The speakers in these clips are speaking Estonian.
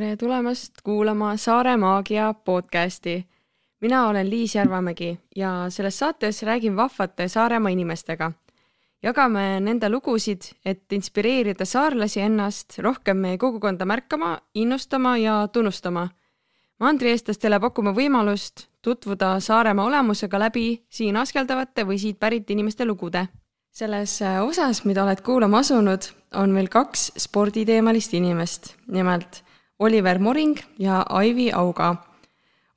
tere tulemast kuulama Saare Maagia podcasti. mina olen Liis Järvamägi ja selles saates räägin vahvate Saaremaa inimestega. jagame nende lugusid, et inspireerida saarlasi ennast rohkem meie kogukonda märkama, innustama ja tunnustama. mandrieestlastele pakume võimalust tutvuda Saaremaa olemusega läbi siin askeldavate või siit pärit inimeste lugude selles osas, mida oled kuulama asunud, on meil kaks sporditeemalist inimest, nimelt Oliver Moring ja Aivi Auga.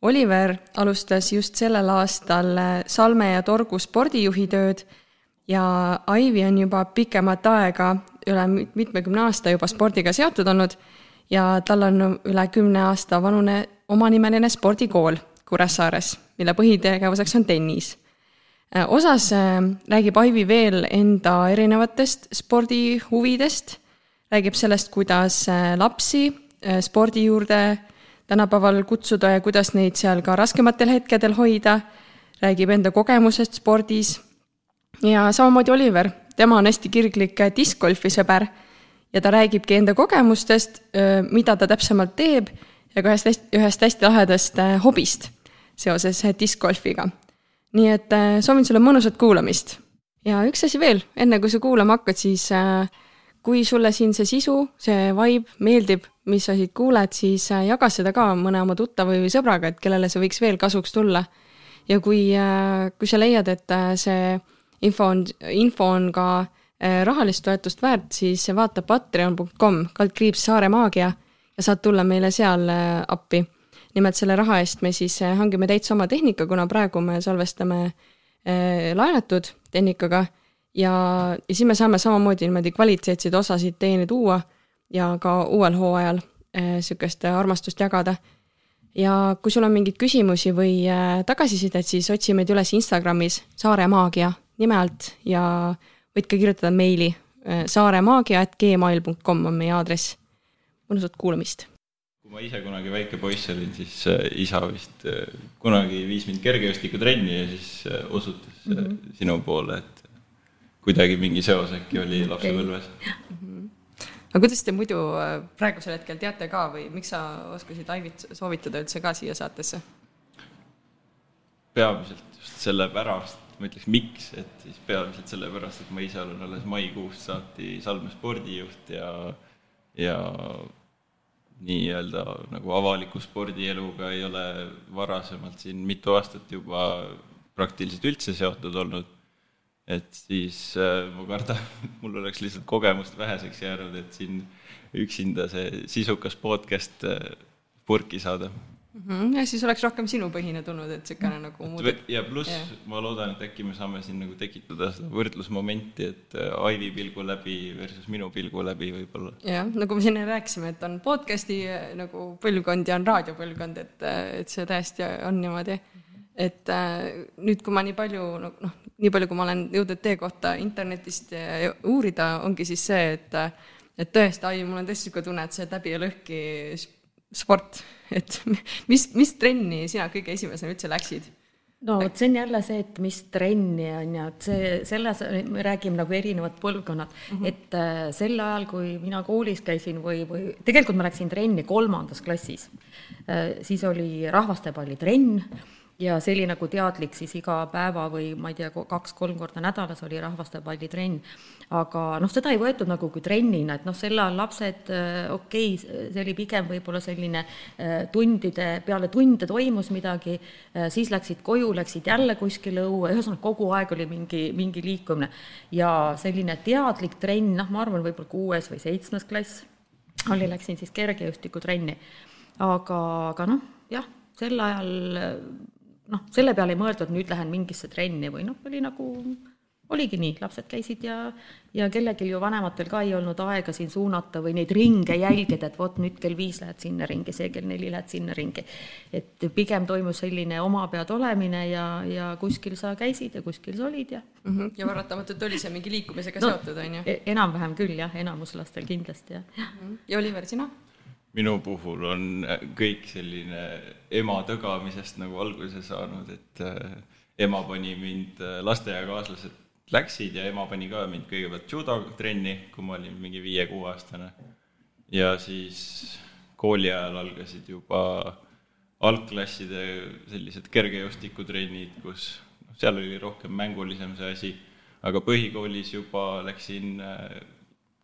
Oliver alustas just sellel aastal Salme ja Torgu spordijuhi tööd ja Aivi on juba pikemat aega, üle mitmekümne aasta juba spordiga seotud olnud ja tal on üle kümne aasta vanune omanimeline spordikool Kuressaares, mille põhitegevuseks on tennis. osas räägib Aivi veel enda erinevatest spordihuvidest, räägib sellest, kuidas lapsi Äh, spordi juurde tänapäeval kutsuda ja kuidas neid seal ka raskematel hetkedel hoida, räägib enda kogemusest spordis ja samamoodi Oliver, tema on hästi kirglik diskgolfi sõber ja ta räägibki enda kogemustest, äh, mida ta täpsemalt teeb ja ka ühest hästi, ühest hästi lahedast äh, hobist seoses diskgolfiga. nii et soovin sulle mõnusat kuulamist. ja üks asi veel, enne kui sa kuulama hakkad, siis kui sulle siin see sisu, see vibe meeldib, mis sa siit kuuled, siis äh, jaga seda ka mõne oma tuttava või sõbraga, et kellele see võiks veel kasuks tulla. ja kui, äh, kui sa leiad, et äh, see info on, info on ka rahalist toetust väärt, siis vaata patreon.com, kaldkriips Saare Maagia ja saad tulla meile seal appi. nimelt selle raha eest me siis hangime täitsa oma tehnika, kuna praegu me salvestame laenatud tehnikaga ja, ja siis me saame samamoodi niimoodi kvaliteetseid osasid teieni tuua ja ka uuel hooajal niisugust äh, armastust jagada. ja kui sul on mingeid küsimusi või äh, tagasisidet, siis otsi meid üles Instagramis Saare Maagia nime alt ja võid ka kirjutada meili saaremaagia.gmail.com on meie aadress. mõnusat kuulamist! kui ma ise kunagi väike poiss olin, siis isa vist kunagi viis mind kergejõustikutrenni ja siis osutas mm -hmm. sinu poole, et kuidagi mingi seos äkki oli lapsepõlves okay. mm. -hmm aga kuidas te muidu äh, praegusel hetkel teate ka või miks sa oskasid Aivit soovitada üldse ka siia saatesse? peamiselt just sellepärast, ma ütleks miks, et siis peamiselt sellepärast, et ma ise olen alles maikuust saati Salme spordijuht ja, ja nii-öelda nagu avaliku spordieluga ei ole varasemalt siin mitu aastat juba praktiliselt üldse seotud olnud et siis äh, ma kardan, mul oleks lihtsalt kogemust väheseks jäänud, et siin üksinda see sisukas podcast äh, purki saada mm. -hmm. ja siis oleks rohkem sinupõhine tulnud, et niisugune nagu muud. ja pluss yeah. ma loodan, et äkki me saame siin nagu tekitada seda võrdlusmomenti, et äh, Aivi pilgu läbi versus minu pilgu läbi võib-olla. jah, nagu me siin rääkisime, et on podcast'i äh, nagu põlvkond ja on raadiopõlvkond, et, et see tõesti on niimoodi et äh, nüüd, kui ma nii palju noh, nii palju, kui ma olen jõudnud teie kohta internetist uurida, ongi siis see, et et tõesti, ai, mul on tõesti niisugune tunne, et see läbi ja lõhki sport, et mis, mis trenni sina kõige esimesena üldse läksid? no vot, see on jälle see, et mis trenni on ju, et see, selles me räägime nagu erinevad põlvkonnad mm, -hmm. et äh, sel ajal, kui mina koolis käisin või, või tegelikult ma läksin trenni kolmandas klassis äh,, siis oli rahvastepallitrenn ja see oli nagu teadlik siis iga päeva või ma ei tea, kaks-kolm korda nädalas oli rahvastepallitrenn. aga noh, seda ei võetud nagu kui trennina, et noh, sel ajal lapsed, äh, okei okay,, see oli pigem võib-olla selline äh, tundide, peale tunde toimus midagi, äh, siis läksid koju, läksid jälle kuskile õue, ühesõnaga kogu aeg oli mingi, mingi liikumine. ja selline teadlik trenn, noh, ma arvan, võib-olla kuues või seitsmes klass oli, läksin siis kergejõustikutrenni. aga, aga noh, jah, sel ajal noh, selle peale ei mõeldud, nüüd lähen mingisse trenni või noh, oli nagu, oligi nii, lapsed käisid ja, ja kellelgi ju vanematel ka ei olnud aega siin suunata või neid ringe jälgida, et vot nüüd kell viis lähed sinna ringi, see kell neli lähed sinna ringi. et pigem toimus selline oma pead olemine ja, ja kuskil sa käisid ja kuskil sa olid ja mm. -hmm. ja paratamatult oli see mingi liikumisega no, seotud, on ju? E-, enam-vähem küll jah, enamus lastel kindlasti jah. -hmm. ja Oliver, sina? Minu puhul on kõik selline ema tõgamisest nagu alguse saanud, et äh, ema pani mind, äh, lasteaiakaaslased läksid ja ema pani ka mind kõigepealt judotrenni, kui ma olin mingi viie-kuueaastane. ja siis kooli ajal algasid juba algklasside sellised kergejõustikutrennid, kus noh, seal oli rohkem mängulisem see asi, aga põhikoolis juba läksin äh,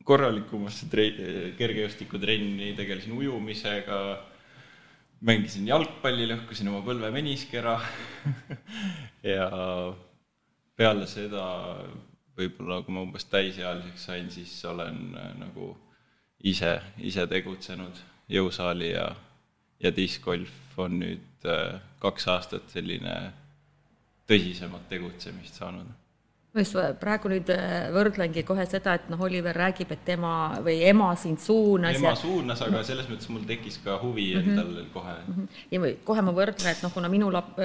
korralikumasse tre-, kergejõustikutrenni, tegelesin ujumisega, mängisin jalgpalli, lõhkusin oma põlve meniski ära ja peale seda võib-olla, kui ma umbes täisealiseks sain, siis olen äh, nagu ise, ise tegutsenud jõusaali ja, ja diskgolf on nüüd äh, kaks aastat selline tõsisemat tegutsemist saanud ma just praegu nüüd äh, võrdlengi kohe seda, et noh, Oliver räägib, et tema või ema sind suunas. ema ja... suunas, aga selles mõttes mul tekkis ka huvi endal mm -hmm. kohe mm. -hmm. ja kohe ma võrdlen, et noh, kuna minu lap-,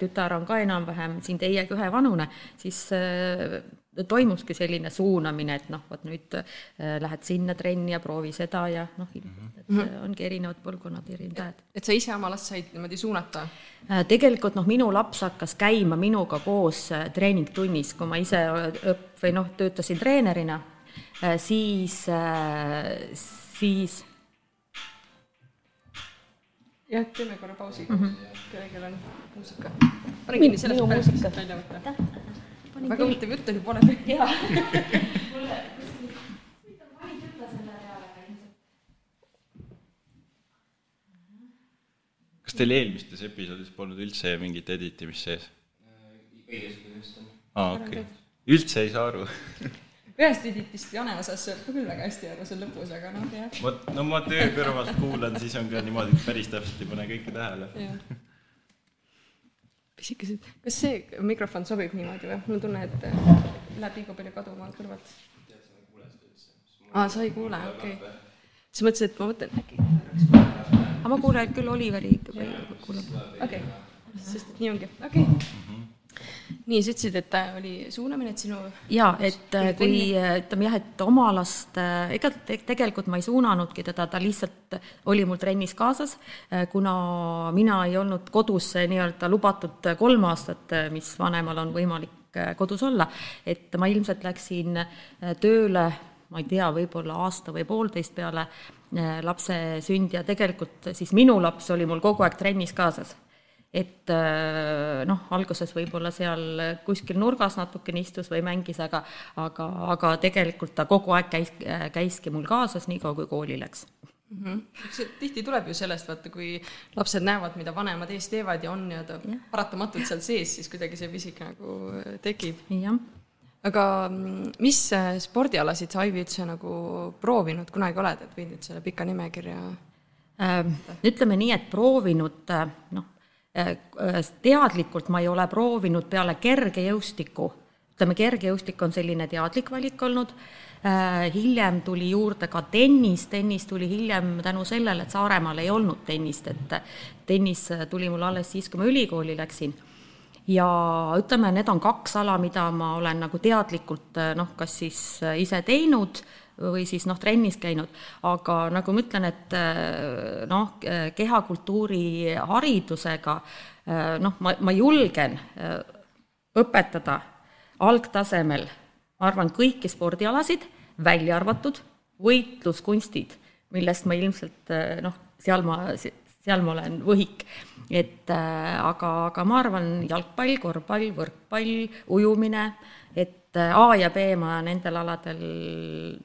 tütar on ka enam-vähem siin teiega ühevanune, siis toimuski selline suunamine, et noh, vot nüüd äh, lähed sinna trenni ja proovi seda ja noh, et mm -hmm. ongi erinevad põlvkonnad, erinevad. et sa ise oma last said niimoodi suunata? Äh, tegelikult noh, minu laps hakkas käima minuga koos äh, treeningtunnis, kui ma ise õpp- või noh, töötasin treenerina, siis, siis jah, teeme korra pausi mm, -hmm. kellelgi on muusika. sellest pärast välja võtta väga huvitav jutt oli poole peal. jaa. kuule, huvitav, ma ei ütle selle peale ilmselt. kas teil eelmistes episoodides polnud üldse mingit editimist sees? kõiges just on. aa, okei okay.. üldse ei saa aru ühest editist Jane osas saab ka küll väga hästi aru seal lõpus, aga noh, jah. vot, no ma töö kõrvalt kuulan, siis on ka niimoodi, et päris täpselt ei pane kõike tähele pisikesed, kas see mikrofon sobib niimoodi või? mul on tunne, et äh, läheb liiga palju kaduma kõrvalt. aa, sa ei kuule, okei okay.. siis mõtlesin, et ma mõtlen äkki. aga ma kuulen küll Oliveri või kuulen. okei okay., sest et nii ongi, okei okay nii, sa ütlesid, et oli suunamine, et sinu jaa, et äh, kui ütleme jah, et oma last, äh, ega tegelikult ma ei suunanudki teda, ta lihtsalt oli mul trennis kaasas, äh, kuna mina ei olnud kodus nii-öelda lubatud kolm aastat, mis vanemal on võimalik kodus olla, et ma ilmselt läksin tööle ma ei tea, võib-olla aasta või poolteist peale lapse sündi ja tegelikult siis minu laps oli mul kogu aeg trennis kaasas et äh, noh, alguses võib-olla seal kuskil nurgas natukene istus või mängis, aga aga, aga tegelikult ta kogu aeg käis, käiski mul kaasas, niikaua kui kooli läks mm. -hmm. see tihti tuleb ju sellest, vaata, kui lapsed näevad, mida vanemad ees teevad ja on nii-öelda paratamatult seal sees, siis kuidagi see pisik nagu äh, tekib. jah aga mm, mis äh, spordialasid sa, Aivi, üldse nagu proovinud kunagi oled, et võid nüüd selle pika nimekirja äh,? ütleme nii, et proovinud noh, teadlikult ma ei ole proovinud peale kergejõustiku, ütleme, kergejõustik on selline teadlik valik olnud, äh, hiljem tuli juurde ka tennis, tennis tuli hiljem tänu sellele, et Saaremaal ei olnud tennist, et tennis tuli mul alles siis, kui ma ülikooli läksin. Ja ütleme, need on kaks ala, mida ma olen nagu teadlikult noh, kas siis ise teinud või siis noh, trennis käinud, aga nagu ma ütlen, et eh, noh, kehakultuuri haridusega eh, noh, ma, ma julgen eh, õpetada algtasemel, ma arvan, kõiki spordialasid, välja arvatud võitluskunstid, millest ma ilmselt noh, seal ma, seal ma olen võhik. et aga, aga ma arvan, jalgpall, korvpall, võrkpall, ujumine, et et A ja B ma nendel aladel,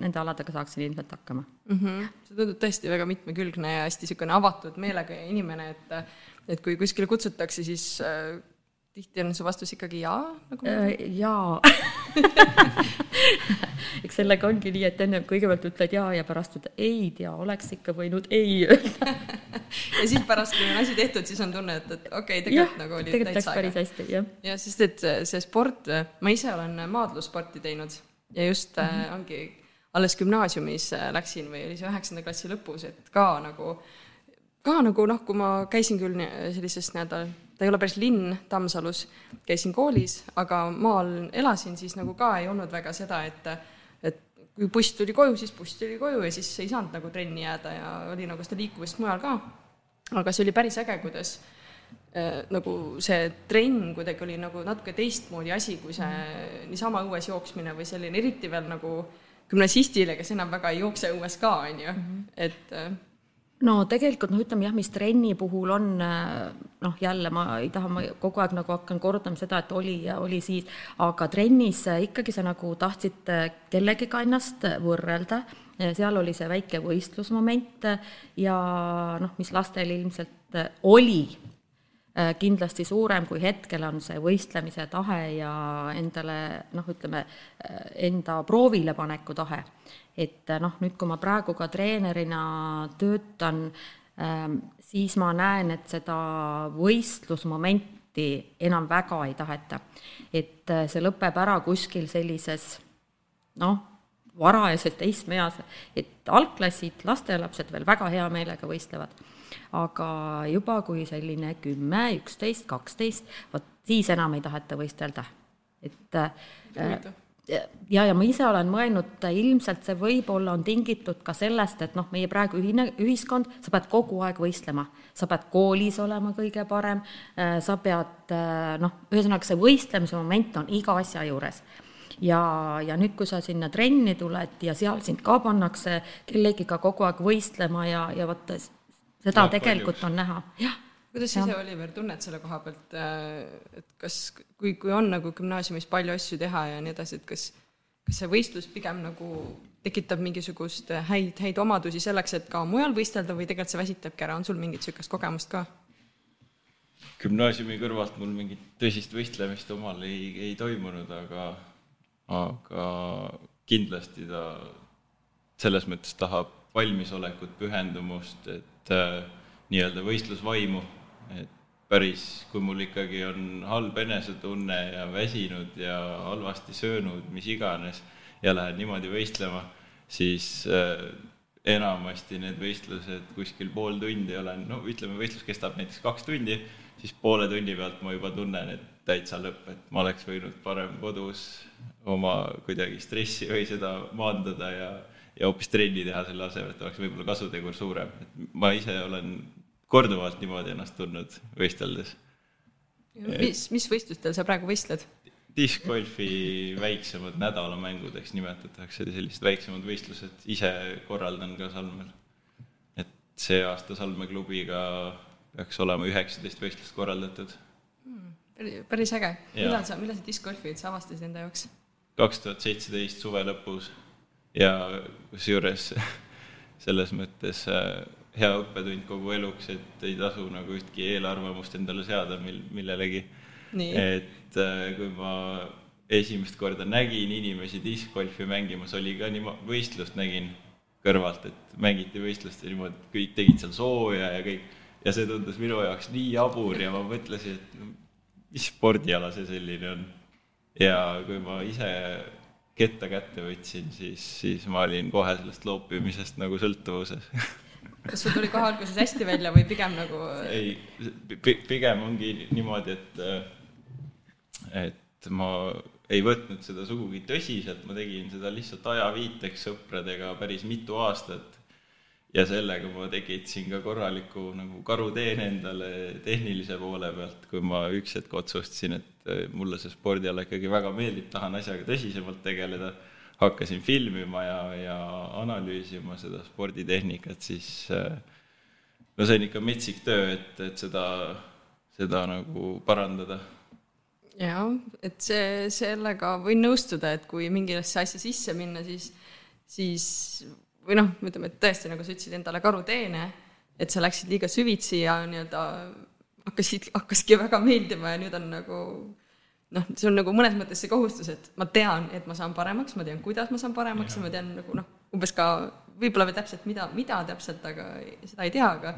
nende aladega saaksin ilmselt hakkama mm. -hmm. see tundub tõesti väga mitmekülgne ja hästi niisugune avatud meelega inimene, et et kui kuskile kutsutakse, siis äh, tihti on su vastus ikkagi jaa nagu? Äh, jaa eks sellega ongi nii, et enne kõigepealt ütled jaa ja pärast ütled ei tea, oleks ikka võinud ei öelda ja siis pärast, kui on asi tehtud, siis on tunne, et, et okei okay,, tegelikult ja, nagu oli tegelikult läks päris hästi, jah. jah, sest et see sport, ma ise olen maadlussporti teinud ja just mm -hmm. ongi alles gümnaasiumis äh, läksin või oli see üheksanda klassi lõpus, et ka nagu, ka nagu noh, kui ma käisin küll sellises nii-öelda ta ei ole päris linn Tammsalus, käisin koolis, aga maal elasin, siis nagu ka ei olnud väga seda, et et kui buss tuli koju, siis buss tuli koju ja siis ei saanud nagu trenni jääda ja oli nagu seda liikuvust mujal ka. aga see oli päris äge, kuidas äh, nagu see trenn kuidagi oli nagu natuke teistmoodi asi, kui see niisama õues jooksmine või selline, eriti veel nagu gümnasistile, kes enam väga ei jookse õues ka, on ju, mhm. et äh, no tegelikult noh, ütleme jah, mis trenni puhul on noh, jälle ma ei taha, ma kogu aeg nagu hakkan kordama seda, et oli ja oli siis, aga trennis ikkagi sa nagu tahtsid kellegiga ennast võrrelda, seal oli see väike võistlusmoment ja noh, mis lastel ilmselt oli. Äh, kindlasti suurem kui hetkel on see võistlemise tahe ja endale noh, ütleme äh, enda proovile paneku tahe. et äh, noh, nüüd, kui ma praegu ka treenerina töötan, ähm, siis ma näen, et seda võistlusmomenti enam väga ei taheta. et see lõpeb ära kuskil sellises noh, varajases teismeeas, et algklassid, lastelapsed veel väga hea meelega võistlevad aga juba kui selline kümme, üksteist, kaksteist, vot siis enam ei taheta võistelda. et äh, ja, ja ma ise olen mõelnud, ilmselt see võib-olla on tingitud ka sellest, et noh, meie praegu ühine ühiskond, sa pead kogu aeg võistlema, sa pead koolis olema kõige parem, äh, sa pead äh, noh, ühesõnaga see võistlemise moment on iga asja juures. Ja, ja nüüd, kui sa sinna trenni tuled ja seal sind ka pannakse kellegiga kogu aeg võistlema ja, ja vot seda ja, tegelikult palju. on näha, jah. kuidas sa ise, Oliver, tunned selle koha pealt, äh, et kas, kui, kui on nagu gümnaasiumis palju asju teha ja nii edasi, et kas, kas see võistlus pigem nagu tekitab mingisugust häid, häid omadusi selleks, et ka mujal võistelda või tegelikult see väsitabki ära, on sul mingit niisugust kogemust ka? gümnaasiumi kõrvalt mul mingit tõsist võistlemist omal ei, ei toimunud, aga, aga kindlasti ta selles mõttes tahab valmisolekut, pühendumust, et et äh, nii-öelda võistlusvaimu, et päris, kui mul ikkagi on halb enesetunne ja väsinud ja halvasti söönud, mis iganes, ja lähen niimoodi võistlema, siis äh, enamasti need võistlused kuskil pool tundi olen, no ütleme, võistlus kestab näiteks kaks tundi, siis poole tunni pealt ma juba tunnen, et täitsa lõpp, et ma oleks võinud parem kodus oma kuidagi stressi või seda maandada ja ja hoopis trenni teha selle asemel, et oleks võib-olla kasutegur suurem, et ma ise olen korduvalt niimoodi ennast tundnud võisteldes. mis, mis võistlustel sa praegu võistled? diskgolfi väiksemad nädalamängudeks nimetatakse sellised väiksemad võistlused, ise korraldan ka Salmel. et see aasta Salme klubiga peaks olema üheksateist võistlust korraldatud hmm,. päris äge. millal sa, millal sa diskgolfi üldse avastasid enda jaoks? kaks tuhat seitseteist suve lõpus ja kusjuures selles mõttes äh, hea õppetund kogu eluks, et ei tasu nagu ühtki eelarvamust endale seada mil-, millelegi. et äh, kui ma esimest korda nägin inimesi diskgolfi mängimas, oli ka niimoodi, võistlust nägin kõrvalt, et mängiti võistlust ja niimoodi, kõik tegid seal sooja ja kõik, ja see tundus minu jaoks nii jabur ja ma mõtlesin, et mis spordiala see selline on. ja kui ma ise ketta kätte võtsin, siis, siis ma olin kohe sellest loopimisest nagu sõltuvuses kas sul tuli kohe alguses hästi välja või pigem nagu? ei, pigem ongi niimoodi, et, et ma ei võtnud seda sugugi tõsiselt, ma tegin seda lihtsalt ajaviiteks sõpradega päris mitu aastat ja sellega ma tekitasin ka korraliku nagu karuteene endale tehnilise poole pealt, kui ma üks hetk otsustasin, et äh, mulle see spordiala ikkagi väga meeldib, tahan asjaga tõsisemalt tegeleda, hakkasin filmima ja, ja analüüsima seda sporditehnikat, siis äh, no see on ikka metsik töö, et, et seda, seda nagu parandada. Jah, et see, sellega võin nõustuda, et kui mingisse asja sisse minna, siis, siis või noh, ütleme, et tõesti, nagu sa ütlesid, endale karuteene, et sa läksid liiga süvitsi ja nii-öelda hakkasid, hakkaski väga meeldima ja nüüd on nagu noh, see on nagu mõnes mõttes see kohustus, et ma tean, et ma saan paremaks, ma tean, kuidas ma saan paremaks ja, ja ma tean nagu noh, umbes ka võib-olla veel täpselt, mida, mida täpselt, aga seda ei tea, aga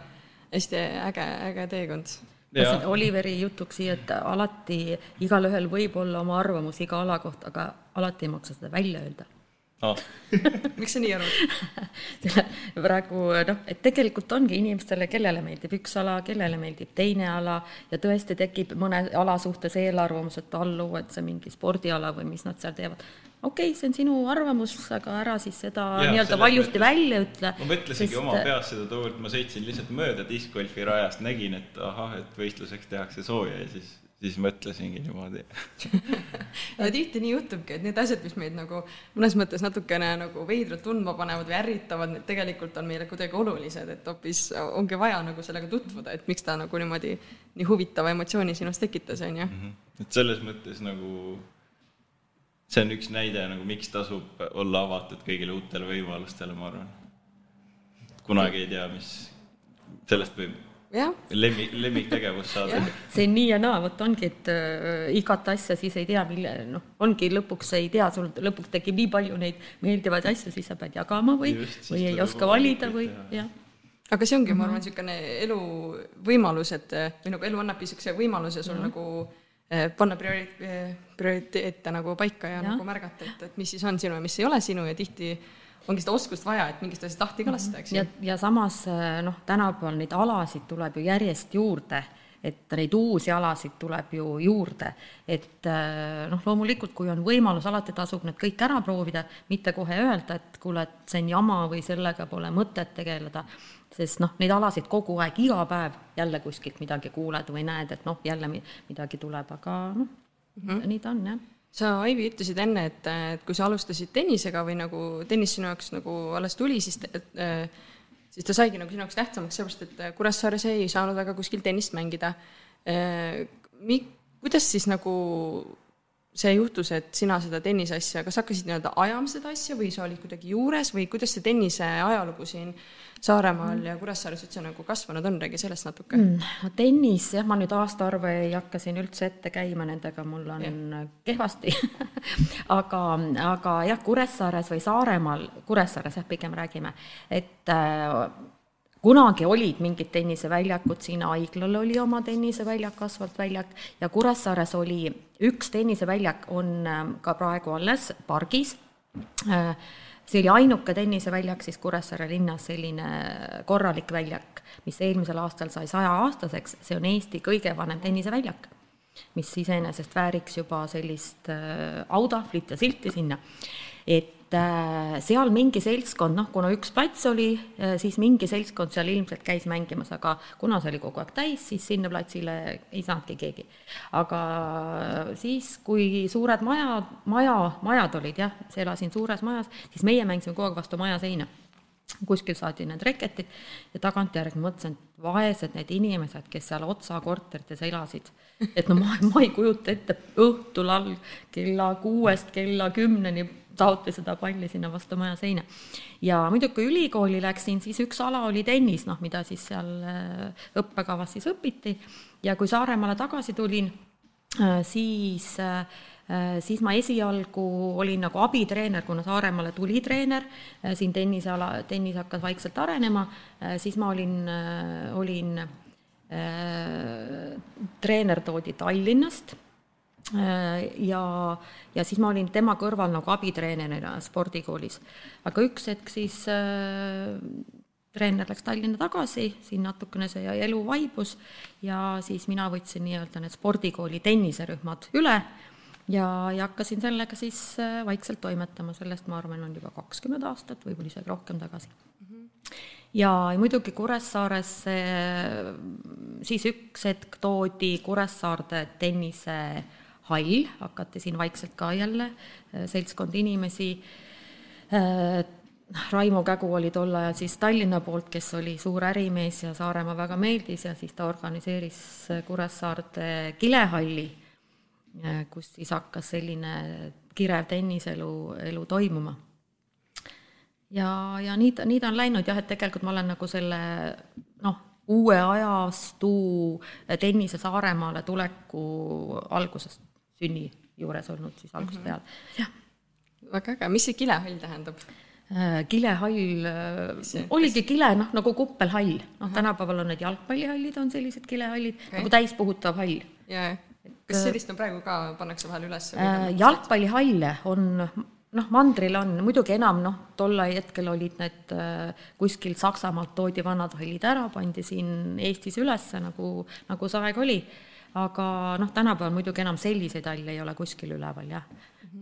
hästi äge, äge teekond. Oliveri jutuks siia, et alati igalühel võib olla oma arvamus iga ala kohta, aga alati ei maksa seda välja öelda oh. miks sa nii arvad praegu noh, et tegelikult ongi inimestele, kellele meeldib üks ala, kellele meeldib teine ala ja tõesti tekib mõne ala suhtes eelarvamus, et allu, et see mingi spordiala või mis nad seal teevad. okei okay,, see on sinu arvamus, aga ära siis seda nii-öelda valjusti mõttes, välja ütle. ma mõtlesingi sest... oma peas seda tookord, ma sõitsin lihtsalt mööda diskgolfi rajast, nägin, et ahah, et võistluseks tehakse sooja ja siis siis mõtlesingi niimoodi ja tihti nii juhtubki, et need asjad, mis meid nagu mõnes mõttes natukene nagu veidralt tundma panevad või ärritavad, need tegelikult on meile kuidagi olulised, et hoopis ongi vaja nagu sellega tutvuda, et miks ta nagu niimoodi nii huvitava emotsiooni sinus tekitas, on ju. Mhm. et selles mõttes nagu see on üks näide nagu miks tasub olla avatud kõigile uutele võimalustele, ma arvan. kunagi ei tea, mis sellest võib jah, lemmik, lemmiktegevus saada. see nii ja naa, vot ongi, et äh, igat asja siis ei tea, mille, noh, ongi lõpuks ei tea, sul lõpuks tekib nii palju neid meeldivaid asju, siis sa pead jagama või, või ei oska valida või jah. aga see ongi, ma arvan, niisugune elu võimalus, et või nagu elu annabki niisuguse võimaluse sul nagu eh, panna priori-, prioriteete nagu paika ja, ja nagu märgata, et, et mis siis on sinu ja mis ei ole sinu ja tihti ongi seda oskust vaja, et mingist asjast lahti ka lasta, eks ja ju., ja samas äh, noh, tänapäeval neid alasid tuleb ju järjest juurde, et neid uusi alasid tuleb ju juurde, et äh, noh, loomulikult, kui on võimalus, alati tasub need kõik ära proovida, mitte kohe öelda, et kuule, et see on jama või sellega pole mõtet tegeleda, sest noh, neid alasid kogu aeg, iga päev jälle kuskilt midagi kuuled või näed, et noh, jälle mi- midagi tuleb, aga noh mm -hmm. nii ta on jah sa, Aivi, ütlesid enne, et, et kui sa alustasid tennisega või nagu tennis sinu jaoks nagu alles tuli, siis et, äh, siis ta saigi nagu sinu jaoks tähtsamaks, sellepärast et Kuressaares ei saanud väga kuskil tennist mängida. Mi-, kuidas siis nagu see juhtus, et sina seda tenniseasja, kas hakkasid nii-öelda ajama seda asja või sa olid kuidagi juures või kuidas see tennise ajalugu siin Saaremaal ja Kuressaares üldse nagu kasvanud on, räägi sellest natuke mm.. tennis, jah, ma nüüd aastaarve ei hakka siin üldse ette käima nendega, mul on yeah. kehvasti aga, aga jah, Kuressaares või Saaremaal, Kuressaares jah, pigem räägime, et äh, kunagi olid mingid tenniseväljakud, siin haiglal oli oma tenniseväljak, asfaltväljak ja Kuressaares oli üks tenniseväljak, on ähm, ka praegu alles pargis äh, see oli ainuke tenniseväljak siis Kuressaare linnas, selline korralik väljak, mis eelmisel aastal sai sajaaastaseks, see on Eesti kõige vanem tenniseväljak, mis iseenesest vääriks juba sellist äh, autahvlit ja silti sinna. et seal mingi seltskond, noh, kuna üks plats oli, siis mingi seltskond seal ilmselt käis mängimas, aga kuna see oli kogu aeg täis, siis sinna platsile ei saanudki keegi. aga siis, kui suured maja, maja, majad olid jah, elasin suures majas, siis meie mängisime kogu aeg vastu maja seina kuskil saadi need reketid ja tagantjärgi mõtlesin, et vaesed need inimesed, kes seal otsa korterites elasid, et no ma, ma ei kujuta ette, õhtul all kella kuuest kella kümneni taoti seda palli sinna vastu maja seina. ja muidugi, kui ülikooli läksin, siis üks ala oli tennis, noh, mida siis seal äh, õppekavas siis õpiti ja kui Saaremaale tagasi tulin, siis äh, siis ma esialgu olin nagu abitreener, kuna Saaremaale tuli treener, siin tenniseala, tennis hakkas vaikselt arenema, siis ma olin, olin treener toodi Tallinnast ja, ja siis ma olin tema kõrval nagu abitreenerina spordikoolis. aga üks hetk siis äh, treener läks Tallinna tagasi, siin natukene see elu vaibus ja siis mina võtsin nii-öelda need spordikooli tenniserühmad üle ja, ja hakkasin sellega siis äh, vaikselt toimetama, sellest ma arvan, on juba kakskümmend aastat, võib-olla isegi rohkem tagasi mm. -hmm. ja muidugi Kuressaares äh, siis üks hetk toodi Kuressaarde tennisehall, hakati siin vaikselt ka jälle äh, seltskond inimesi Raimo Kägu oli tol ajal siis Tallinna poolt, kes oli suur ärimees ja Saaremaa väga meeldis ja siis ta organiseeris Kuressaarde kilehalli kus siis hakkas selline kirev tenniselu, elu toimuma. ja, ja nii ta, nii ta on läinud jah, et tegelikult ma olen nagu selle noh, uue ajastu tennise Saaremaale tuleku algusest, sünni juures olnud siis algusest Mhm. peale, jah. väga äge, mis see kilehall tähendab? kilehall See- oligi kile, noh nagu kuppelhall, noh tänapäeval on need jalgpallihallid, on sellised kilehallid okay. nagu täispuhutav hall jaa, kas sellist on praegu ka, pannakse vahel üles? Äh, jalgpallihalle on noh, mandril on muidugi enam noh, tol hetkel olid need äh, kuskilt Saksamaalt toodi vanad hallid ära, pandi siin Eestis üles nagu, nagu see aeg oli. Aga noh, tänapäeval muidugi enam selliseid halle ei ole kuskil üleval jah.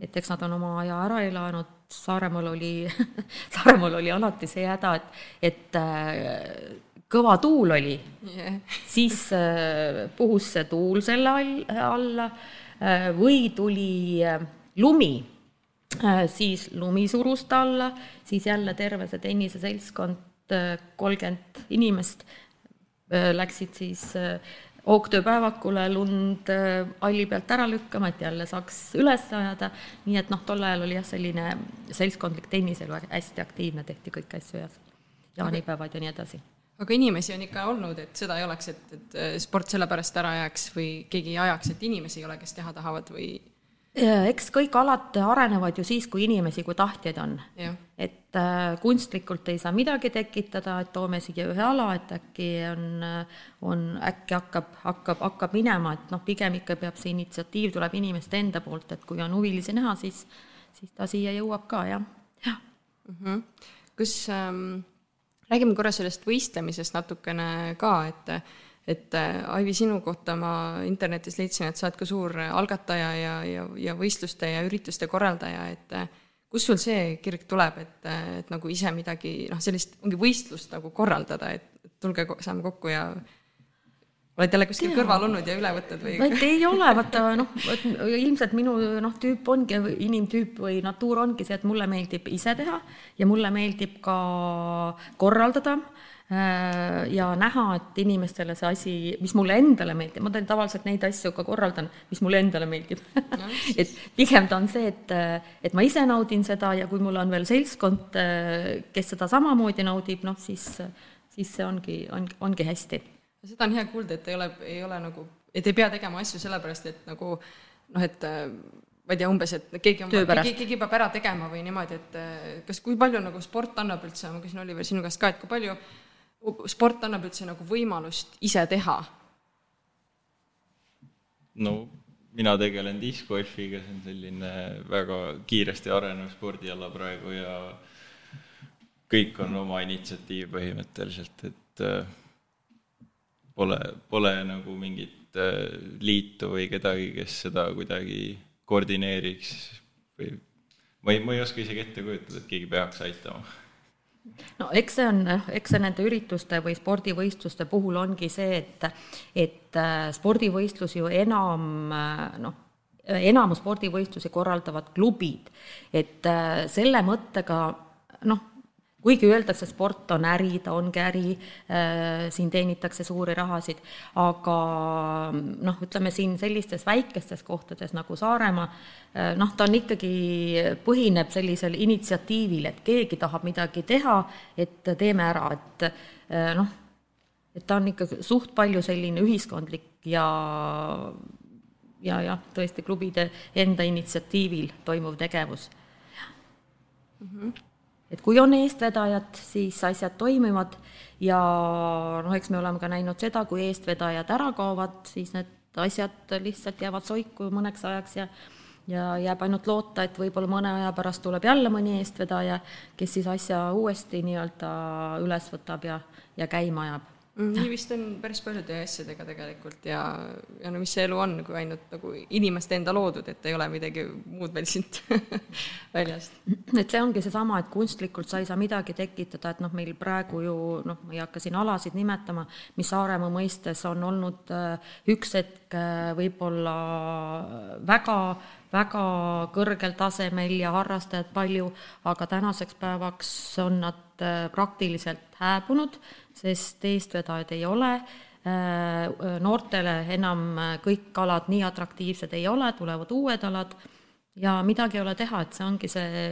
et eks nad on oma aja ära elanud, Saaremaal oli Saaremaal oli alati see häda, et, et äh, kõva tuul oli. Yeah. siis äh, puhus see tuul selle all, alla äh, või tuli äh, lumi. Äh,, siis lumi surus ta alla, siis jälle terve see tenniseseltskond, kolmkümmend inimest äh, läksid siis äh, hoogtööpäevakule lund äh, halli pealt ära lükkama, et jälle saaks üles ajada, nii et noh, tol ajal oli jah, selline seltskondlik tenniselu hästi aktiivne, tehti kõiki asju ja jaanipäevad ja nii edasi aga inimesi on ikka olnud, et seda ei oleks, et, et sport sellepärast ära jääks või keegi ei ajaks, et inimesi ei ole, kes teha tahavad või? Eks kõik alad arenevad ju siis, kui inimesi, kui tahtjaid on. et äh, kunstlikult ei saa midagi tekitada, et toome siia ühe ala, et äkki on, on, äkki hakkab, hakkab, hakkab minema, et noh, pigem ikka peab see initsiatiiv tuleb inimeste enda poolt, et kui on huvilisi näha, siis, siis ta siia jõuab ka, jah, jah mm. -hmm. kus ähm räägime korra sellest võistlemisest natukene ka, et et äh, Aivi, sinu kohta ma internetis leidsin, et sa oled ka suur algataja ja, ja, ja võistluste ja ürituste korraldaja, et äh, kust sul see kirg tuleb, et, äh, et nagu ise midagi, noh, sellist ongi võistlust nagu korraldada, et tulge, saame kokku ja oled jälle kuskil kõrval olnud ja üle võtnud või? et ei ole, vaata noh, ilmselt minu noh, tüüp ongi, inimtüüp või natuur ongi see, et mulle meeldib ise teha ja mulle meeldib ka korraldada äh, ja näha, et inimestele see asi, mis mulle endale meeldib, ma teen tavaliselt neid asju ka korraldan, mis mulle endale meeldib. No, et pigem ta on see, et, et ma ise naudin seda ja kui mul on veel seltskond, kes seda samamoodi naudib, noh siis, siis see ongi, on, ongi hästi. Seda on hea kuulda, et ei ole, ei ole nagu, et ei pea tegema asju sellepärast, et nagu noh, et äh, ma ei tea, umbes, et keegi on, keegi, keegi peab ära tegema või niimoodi, et äh, kas, kui palju nagu sport annab üldse, ma küsin Oliver sinu käest ka, et kui palju sport annab üldse nagu võimalust ise teha? no mina tegelen diskgolfiga, see on selline väga kiiresti arenev spordiala praegu ja kõik on oma initsiatiiv põhimõtteliselt, et äh, pole, pole nagu mingit äh, liitu või kedagi, kes seda kuidagi koordineeriks või ma ei, ma ei oska isegi ette kujutada, et keegi peaks aitama no eks see on, eks see nende ürituste või spordivõistluste puhul ongi see, et, et äh, spordivõistlus ju enam äh, noh, enamus spordivõistlusi korraldavad klubid, et selle mõttega noh, kuigi öeldakse, sport on äri, ta ongi äri äh,, siin teenitakse suuri rahasid, aga noh, ütleme siin sellistes väikestes kohtades nagu Saaremaa äh,, noh, ta on ikkagi, põhineb sellisel initsiatiivil, et keegi tahab midagi teha, et teeme ära, et äh, noh, et ta on ikka suht palju selline ühiskondlik ja ja jah, tõesti klubide enda initsiatiivil toimuv tegevus mm. -hmm et kui on eestvedajad, siis asjad toimivad. Ja noh, eks me oleme ka näinud seda, kui eestvedajad ära kaovad, siis need asjad lihtsalt jäävad soiku mõneks ajaks ja ja jääb ainult loota, et võib-olla mõne aja pärast tuleb jälle mõni eestvedaja, kes siis asja uuesti nii-öelda üles võtab ja, ja käima ajab nii vist on päris paljude asjadega tegelikult ja, ja no mis see elu on, kui ainult nagu inimeste enda loodud, et ei ole midagi muud veel siit väljast. et see ongi seesama, et kunstlikult sa ei saa midagi tekitada, et noh, meil praegu ju noh, ma ei hakka siin alasid nimetama, mis Saaremaa mõistes on olnud äh, üks hetk äh, võib-olla väga väga kõrgel tasemel ja harrastajaid palju, aga tänaseks päevaks on nad praktiliselt hääbunud, sest eestvedajaid ei ole, äh, noortele enam äh, kõik alad nii atraktiivsed ei ole, tulevad uued alad ja midagi ei ole teha, et see ongi see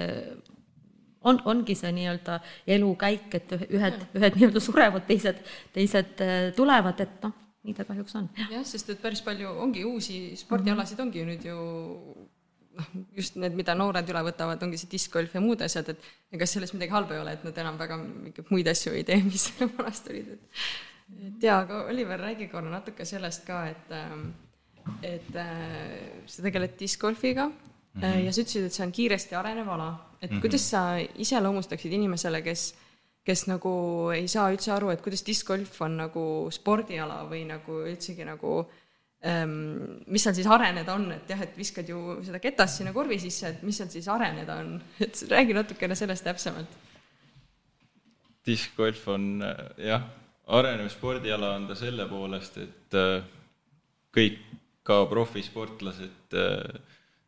on, ongi see nii-öelda elukäik, et ühed, ühed nii-öelda surevad, teised, teised tulevad, et noh, nii ta kahjuks on. jah, sest et päris palju ongi uusi spordialasid ongi nüüd ju just need, mida noored üle võtavad, ongi see diskgolf ja muud asjad, et ega selles midagi halba ei ole, et nad enam väga mingeid muid asju ei tee, mis vanasti olid, et et jaa, aga Oliver, räägi korra natuke sellest ka, et ähm, et äh, sa tegeled diskgolfiga mm -hmm. ja sa ütlesid, et see on kiiresti arenev ala, et mm -hmm. kuidas sa iseloomustaksid inimesele, kes kes nagu ei saa üldse aru, et kuidas diskgolf on nagu spordiala või nagu üldsegi nagu ähm, mis seal siis areneda on, et jah, et viskad ju seda ketast sinna korvi sisse, et mis seal siis areneda on, et räägi natukene sellest täpsemalt. diskgolf on jah, arenev spordiala on ta selle poolest, et äh, kõik ka profisportlased äh,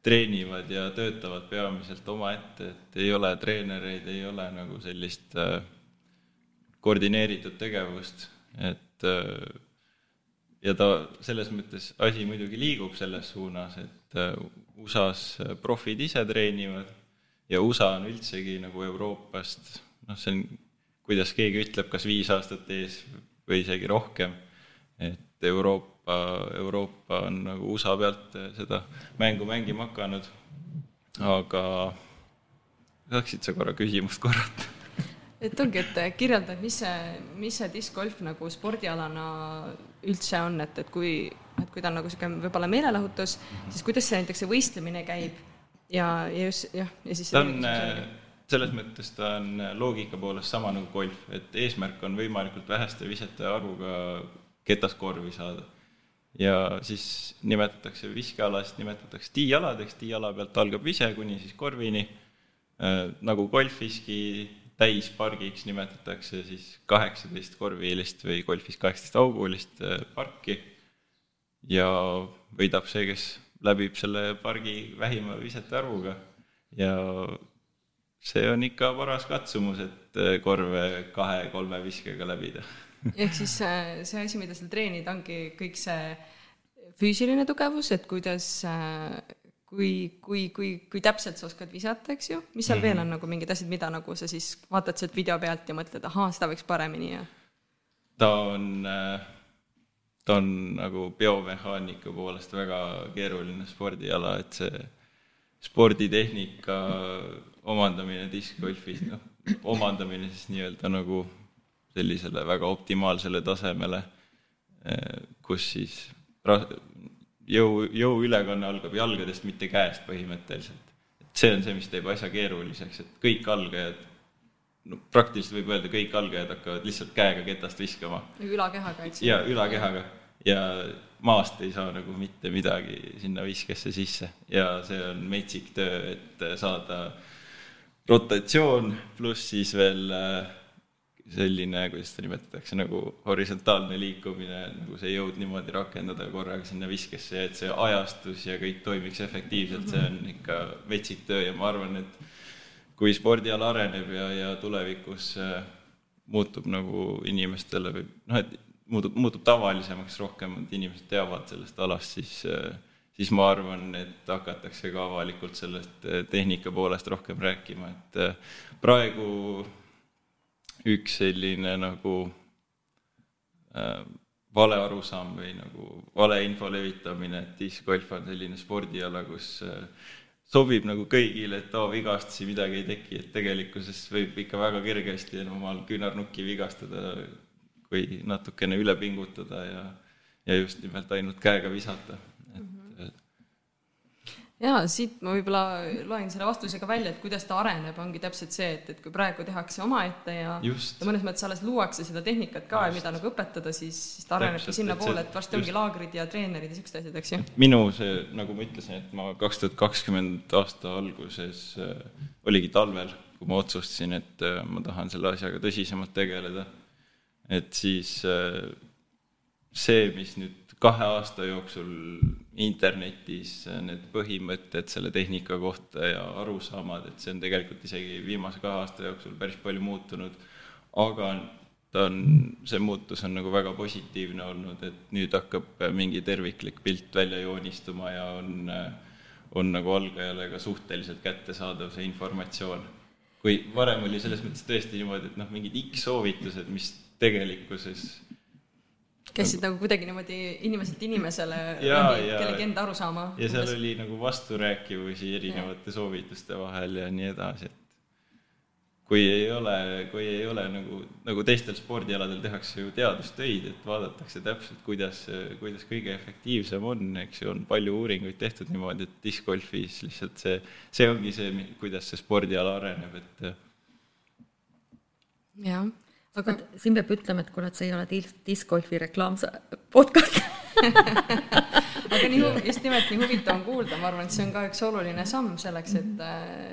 treenivad ja töötavad peamiselt omaette, et ei ole treenereid, ei ole nagu sellist äh, koordineeritud tegevust, et ja ta selles mõttes, asi muidugi liigub selles suunas, et USA-s profid ise treenivad ja USA on üldsegi nagu Euroopast, noh, see on kuidas keegi ütleb, kas viis aastat ees või isegi rohkem, et Euroopa, Euroopa on nagu USA pealt seda mängu mängima hakanud, aga saaksid sa korra küsimust korrata? et ongi, et kirjelda, mis see, mis see diskgolf nagu spordialana üldse on, et, et kui, et kui ta on nagu niisugune võib-olla meelelahutus, siis kuidas see näiteks see võistlemine käib? Ja, ja just jah, ja siis ta on selles mõttes ta on loogika poolest sama nagu golf, et eesmärk on võimalikult väheste visete arvuga ketast korvi saada. ja siis nimetatakse viskealast, nimetatakse tiialadeks, tiiala pealt algab vise kuni siis korvini. Äh,, nagu golfiski täispargiks nimetatakse siis kaheksateist korviilist või golfis kaheksateist augulist äh, parki. Ja võidab see, kes läbib selle pargi vähima visete arvuga. Ja see on ikka paras katsumus, et äh, korve kahe-kolme viskega läbida. Ehk siis see, see asi, mida seal treenida, ongi kõik see füüsiline tugevus, et kuidas, äh, kui, kui, kui, kui täpselt sa oskad visata, eks ju, mis seal mm -hmm. veel on nagu mingid asjad, mida nagu sa siis vaatad sealt video pealt ja mõtled, ahaa, seda võiks paremini ja? ta on, äh, ta on nagu biomehaanika poolest väga keeruline spordiala, et see sporditehnika omandamine diskgolfis, noh, omandamine siis nii-öelda nagu sellisele väga optimaalsele tasemele, eh, kus siis jõu, jõuülekanne algab jalgadest, mitte käest põhimõtteliselt. et see on see, mis teeb asja keeruliseks, et kõik algajad, no praktiliselt võib öelda, kõik algajad hakkavad lihtsalt käega ketast viskama. ülakehaga, eks ju. ja ülakehaga ja maast ei saa nagu mitte midagi sinna viskesse sisse ja see on metsik töö, et saada rotatsioon pluss siis veel äh, selline, kuidas seda nimetatakse, nagu horisontaalne liikumine, nagu see jõud niimoodi rakendada korraga sinna viskesse ja et see ajastus ja kõik toimiks efektiivselt, see on ikka metsik töö. Ja ma arvan, et kui spordiala areneb ja, ja tulevikus äh, muutub nagu inimestele või noh, et muutub, muutub tavalisemaks, rohkemad inimesed teavad sellest alast, siis, äh, siis ma arvan, et hakatakse ka avalikult sellest äh, tehnika poolest rohkem rääkima, et praegu üks selline nagu äh, vale arusaam või nagu valeinfo levitamine, et discgolf on selline spordiala, kus äh, sobib nagu kõigile, et oo, vigastusi midagi ei teki, et tegelikkuses võib ikka väga kergesti omal küünarnukki vigastada või natukene üle pingutada ja, ja just nimelt ainult käega visata. Ja siit ma võib-olla loen selle vastuse ka välja, et kuidas ta areneb, ongi täpselt see, et, et kui praegu tehakse omaette ja, ja mõnes mõttes alles luuakse seda tehnikat ka, mida nagu õpetada, siis, siis ta arenebki sinnapoole, et varsti just. ongi laagrid ja treenerid ja siuksed asjad, eks ju. minu see, nagu ma ütlesin, et ma kaks tuhat kakskümmend aasta alguses äh, oligi talvel, kui ma otsustasin, et äh, ma tahan selle asjaga tõsisemalt tegeleda et siis äh, see, mis nüüd kahe aasta jooksul internetis need põhimõtted selle tehnika kohta ja arusaamad, et see on tegelikult isegi viimase kahe aasta jooksul päris palju muutunud, aga ta on, see muutus on nagu väga positiivne olnud, et nüüd hakkab mingi terviklik pilt välja joonistuma ja on, on nagu algajale ka suhteliselt kättesaadav see informatsioon. kui varem oli selles mõttes tõesti niimoodi, et noh, mingid X-soovitused, mis tegelikkuses käisid nagu kuidagi niimoodi inimeselt inimesele kellegi enda arusaama. ja seal umbes. oli nagu vasturääkivusi erinevate ja. soovituste vahel ja nii edasi, et kui ei ole, kui ei ole nagu, nagu teistel spordialadel tehakse ju teadustöid, et vaadatakse täpselt, kuidas, kuidas kõige efektiivsem on, eks ju, on palju uuringuid tehtud niimoodi, et diskgolfis lihtsalt see, see ongi see, kuidas see spordiala areneb, et jah aga siin peab ütlema, et kuule, et see ei ole discgolfi reklaam podcast aga nii, just nimelt nii huvitav on kuulda, ma arvan, et see on ka üks oluline samm selleks, et,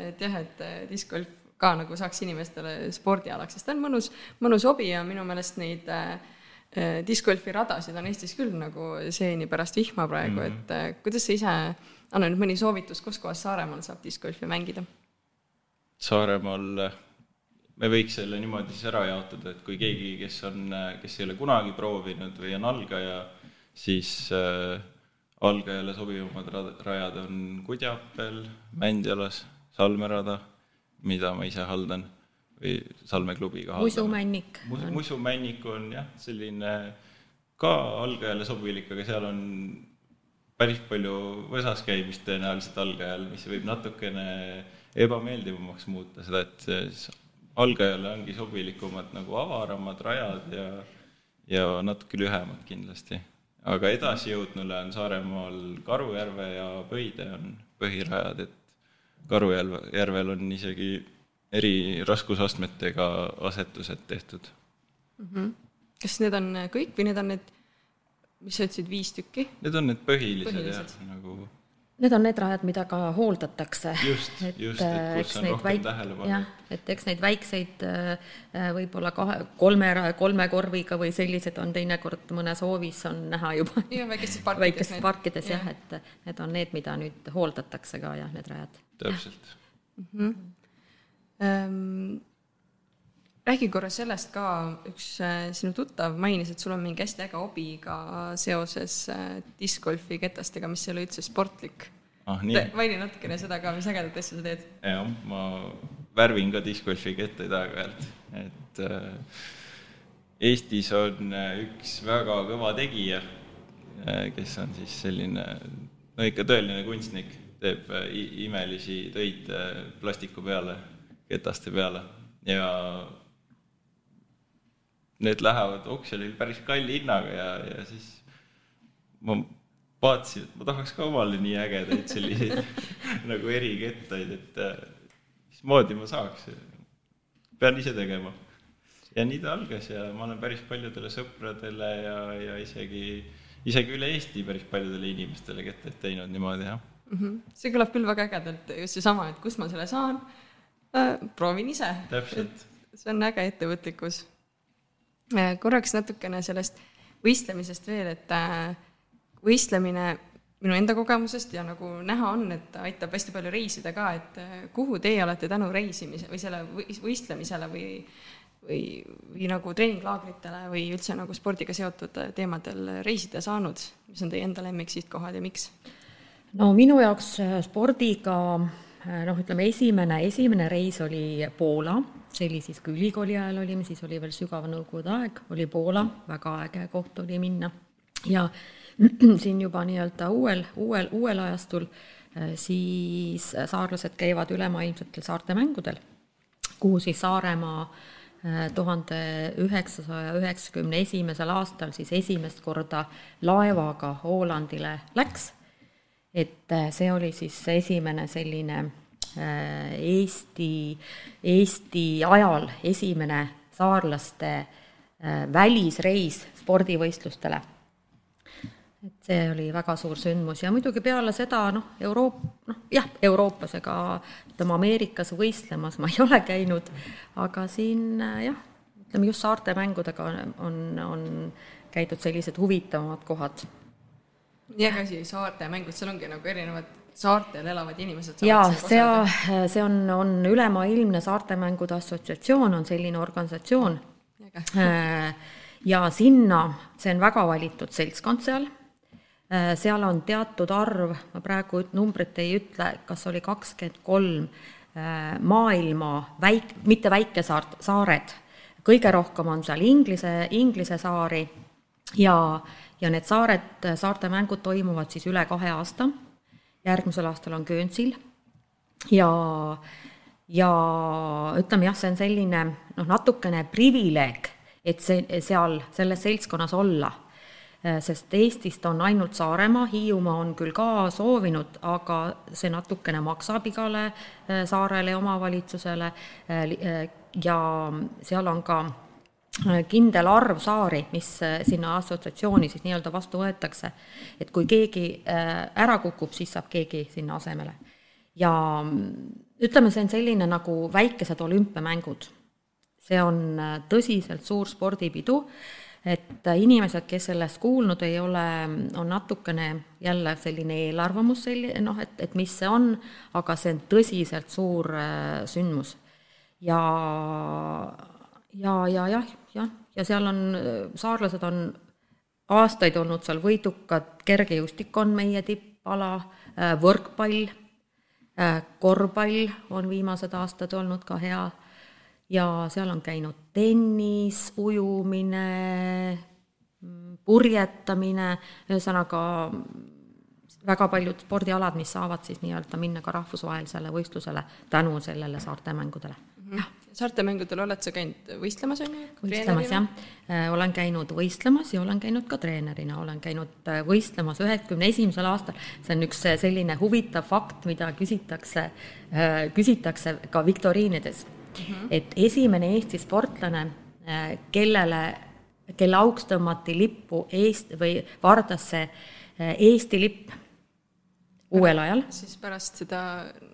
et jah, et discgolf ka nagu saaks inimestele spordialaks, sest ta on mõnus, mõnus hobi ja minu meelest neid äh, äh, discgolfi radasid on Eestis küll nagu seeni pärast vihma praegu mm, -hmm. et äh, kuidas sa ise, anna nüüd mõni soovitus, kus kohas Saaremaal saab discgolfi mängida? Saaremaal me võiks selle niimoodi siis ära jaotada, et kui keegi, kes on, kes ei ole kunagi proovinud või on algaja, siis äh, algajale sobivamad rajad on Kudjapel, Mändjalas, Salmerada, mida ma ise haldan, või Salme klubiga haldan. musumännik. musumännik on jah, selline ka algajale sobilik, aga seal on päris palju võsas käimist tõenäoliselt algajal, mis võib natukene ebameeldivamaks muuta seda, et algajale ongi sobilikumad nagu avaramad rajad ja, ja natuke lühemad kindlasti. aga edasijõudnule on Saaremaal Karujärve ja Pöide on põhirajad, et Karujärve, järvel on isegi eri raskusastmetega asetused tehtud mm. -hmm. kas need on kõik või need on need, mis sa ütlesid, viis tükki? Need on need põhilised, põhilised. jah, nagu Need on need rajad, mida ka hooldatakse. just, just, et kus on rohkem väik... tähelepanu. jah, et eks neid väikseid äh, võib-olla kahe, kolme, kolme korviga või sellised on teinekord mõnes hoovis on näha juba. väikestes parkides. väikestes parkides jah ja,, et need on need, mida nüüd hooldatakse ka jah, need rajad. täpselt. Mm -hmm. Räägi korra sellest ka, üks äh, sinu tuttav mainis, et sul on mingi hästi äge hobi ka seoses äh, discgolfi ketastega, mis ei ole üldse sportlik ah,. maini natukene seda ka, mis ägedat asja sa teed. jah, ma värvin ka discgolfi kettaid aeg-ajalt, et äh, Eestis on üks väga kõva tegija kes on siis selline, no ikka tõeline kunstnik, teeb imelisi töid plastiku peale, ketaste peale ja need lähevad oksjonil päris kalli hinnaga ja, ja siis ma vaatasin, et ma tahaks ka omale nii ägedaid selliseid nagu erikettaid, et äh, mismoodi ma saaks. pean ise tegema. ja nii ta algas ja ma olen päris paljudele sõpradele ja, ja isegi, isegi üle Eesti päris paljudele inimestele kettaid teinud niimoodi, jah mm. -hmm. see kõlab küll väga ägedalt, just seesama, et kust ma selle saan äh,, proovin ise. see on äge ettevõtlikkus korraks natukene sellest võistlemisest veel, et äh, võistlemine minu enda kogemusest ja nagu näha on, et aitab hästi palju reisida ka, et äh, kuhu teie olete tänu reisimise või selle võistlemisele või või, või nagu treeninglaagritele või üldse nagu spordiga seotud teemadel reisida saanud, mis on teie enda lemmiksihtkohad ja miks? no minu jaoks spordiga noh, ütleme esimene, esimene reis oli Poola see oli siis, kui ülikooli ajal olime, siis oli veel sügava nõukogude aeg, oli Poola, väga äge koht oli minna. ja siin juba nii-öelda uuel, uuel, uuel ajastul äh, siis saarlased käivad ülemaailmsetel saartemängudel, kuhu siis Saaremaa äh, tuhande üheksasaja üheksakümne esimesel aastal siis esimest korda laevaga Hollandile läks. et äh, see oli siis esimene selline Eesti, Eesti ajal esimene saarlaste äh, välisreis spordivõistlustele. et see oli väga suur sündmus ja muidugi peale seda noh, Euroop-, noh jah, Euroopas ega ütleme, Ameerikas võistlemas ma ei ole käinud, aga siin äh, jah, ütleme just saarte mängudega on, on käidud sellised huvitavamad kohad. nii äge asi, saarte mängud, seal ongi nagu erinevad saartel elavad inimesed jaa, see, see on, on ülemaailmne Saartemängude Assotsiatsioon, on selline organisatsioon. Äh, ja sinna, see on väga valitud seltskond seal, äh, seal on teatud arv, ma praegu numbrit ei ütle, kas oli kakskümmend kolm äh, maailma väik-, mitte väikesaart, saared, kõige rohkem on seal Inglise, Inglise saari ja, ja need saared, saarte mängud toimuvad siis üle kahe aasta järgmisel aastal on Guernsey'l ja, ja ütleme jah, see on selline noh, natukene privileeg, et see, seal selles seltskonnas olla. sest Eestist on ainult Saaremaa, Hiiumaa on küll ka soovinud, aga see natukene maksab igale eh, saarele ja omavalitsusele eh, ja seal on ka kindel arv saari, mis äh, sinna assotsiatsiooni siis nii-öelda vastu võetakse. et kui keegi äh, ära kukub, siis saab keegi sinna asemele. ja mm, ütleme, see on selline nagu väikesed olümpiamängud. see on äh, tõsiselt suur spordipidu, et inimesed, kes sellest kuulnud ei ole, on natukene jälle selline eelarvamus selline, noh, et, et mis see on, aga see on tõsiselt suur sündmus. ja, ja, ja jah, jah, ja seal on, saarlased on aastaid olnud seal võidukad, kergejõustik on meie tippala, äh, võrkpall, äh, korvpall on viimased aastad olnud ka hea ja seal on käinud tennis, ujumine, purjetamine, ühesõnaga väga paljud spordialad, mis saavad siis nii-öelda minna ka rahvusvahelisele võistlusele tänu sellele saarte mängudele mm. -hmm. Saarte mängudel oled sa käinud võistlemas, on ju? võistlemas, jah. Äh, olen käinud võistlemas ja olen käinud ka treenerina, olen käinud äh, võistlemas üheksakümne esimesel aastal. see on üks äh, selline huvitav fakt, mida küsitakse, küsitakse ka viktoriinides mm, -hmm. et esimene Eesti sportlane, äh, kellele, kelle auks tõmmati lippu Eest- või Vardasse äh, Eesti lipp uuel ajal. siis pärast seda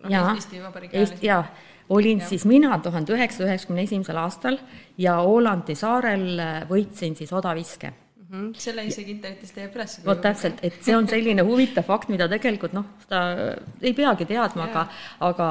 noh, Eesti Vabariigi ajal? jaa, olin ja. siis mina tuhande üheksasaja üheksakümne esimesel aastal ja Ålandi saarel võitsin siis odaviske mm. selle isegi internetist leiab üles. vot täpselt, et see on selline huvitav fakt, mida tegelikult noh, seda ei peagi teadma, aga, aga,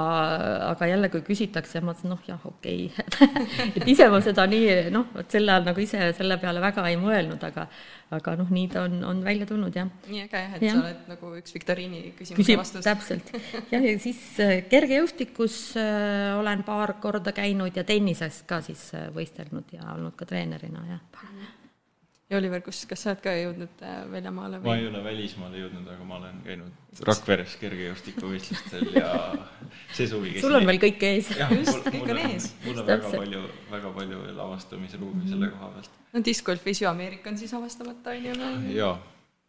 aga jälle, kui küsitakse, ma ütlesin, noh jah, okei okay. et ise ma seda nii noh, vot sel ajal nagu ise selle peale väga ei mõelnud, aga aga noh, nii ta on, on välja tulnud, jah. nii äge jah, et ja. sa oled nagu üks viktoriini küsimuse vastus. täpselt. jah, ja siis äh, kergejõustikus äh, olen paar korda käinud ja tennises ka siis äh, võistelnud ja olnud ka treenerina, jah mm. -hmm ja Oliver, kus, kas sa oled ka jõudnud äh, väljamaale või? ma ei ole välismaale jõudnud, aga ma olen käinud Rakveres kergejõustikuvõistlustel ja see suvi sul on veel kõik ees. just, kõik on ees. mul on väga palju, väga palju veel avastamisruumi mm -hmm. selle koha pealt. no discgolfis ju Ameerika on siis avastamata, on ju? jaa,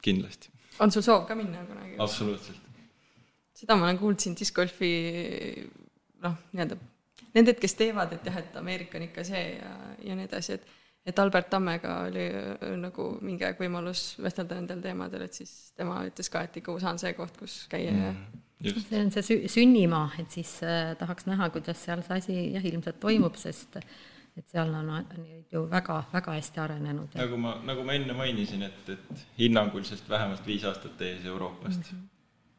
kindlasti. on sul soov ka minna kunagi? absoluutselt. seda ma olen kuulnud siin discgolfi noh, nii-öelda nended, kes teevad, et jah, et Ameerika on ikka see ja, ja nii edasi, et et Albert Tammega oli äh, nagu mingi aeg võimalus vestelda nendel teemadel, et siis tema ütles ka, et ikka USA on see koht, kus käia ja mm, just. see on see sü-, sünnimaa, et siis äh, tahaks näha, kuidas seal see asi jah, ilmselt toimub, sest et seal on, on ju väga, väga hästi arenenud. nagu ma, nagu ma enne mainisin, et, et hinnanguliselt vähemalt viis aastat ees Euroopast mm. -hmm.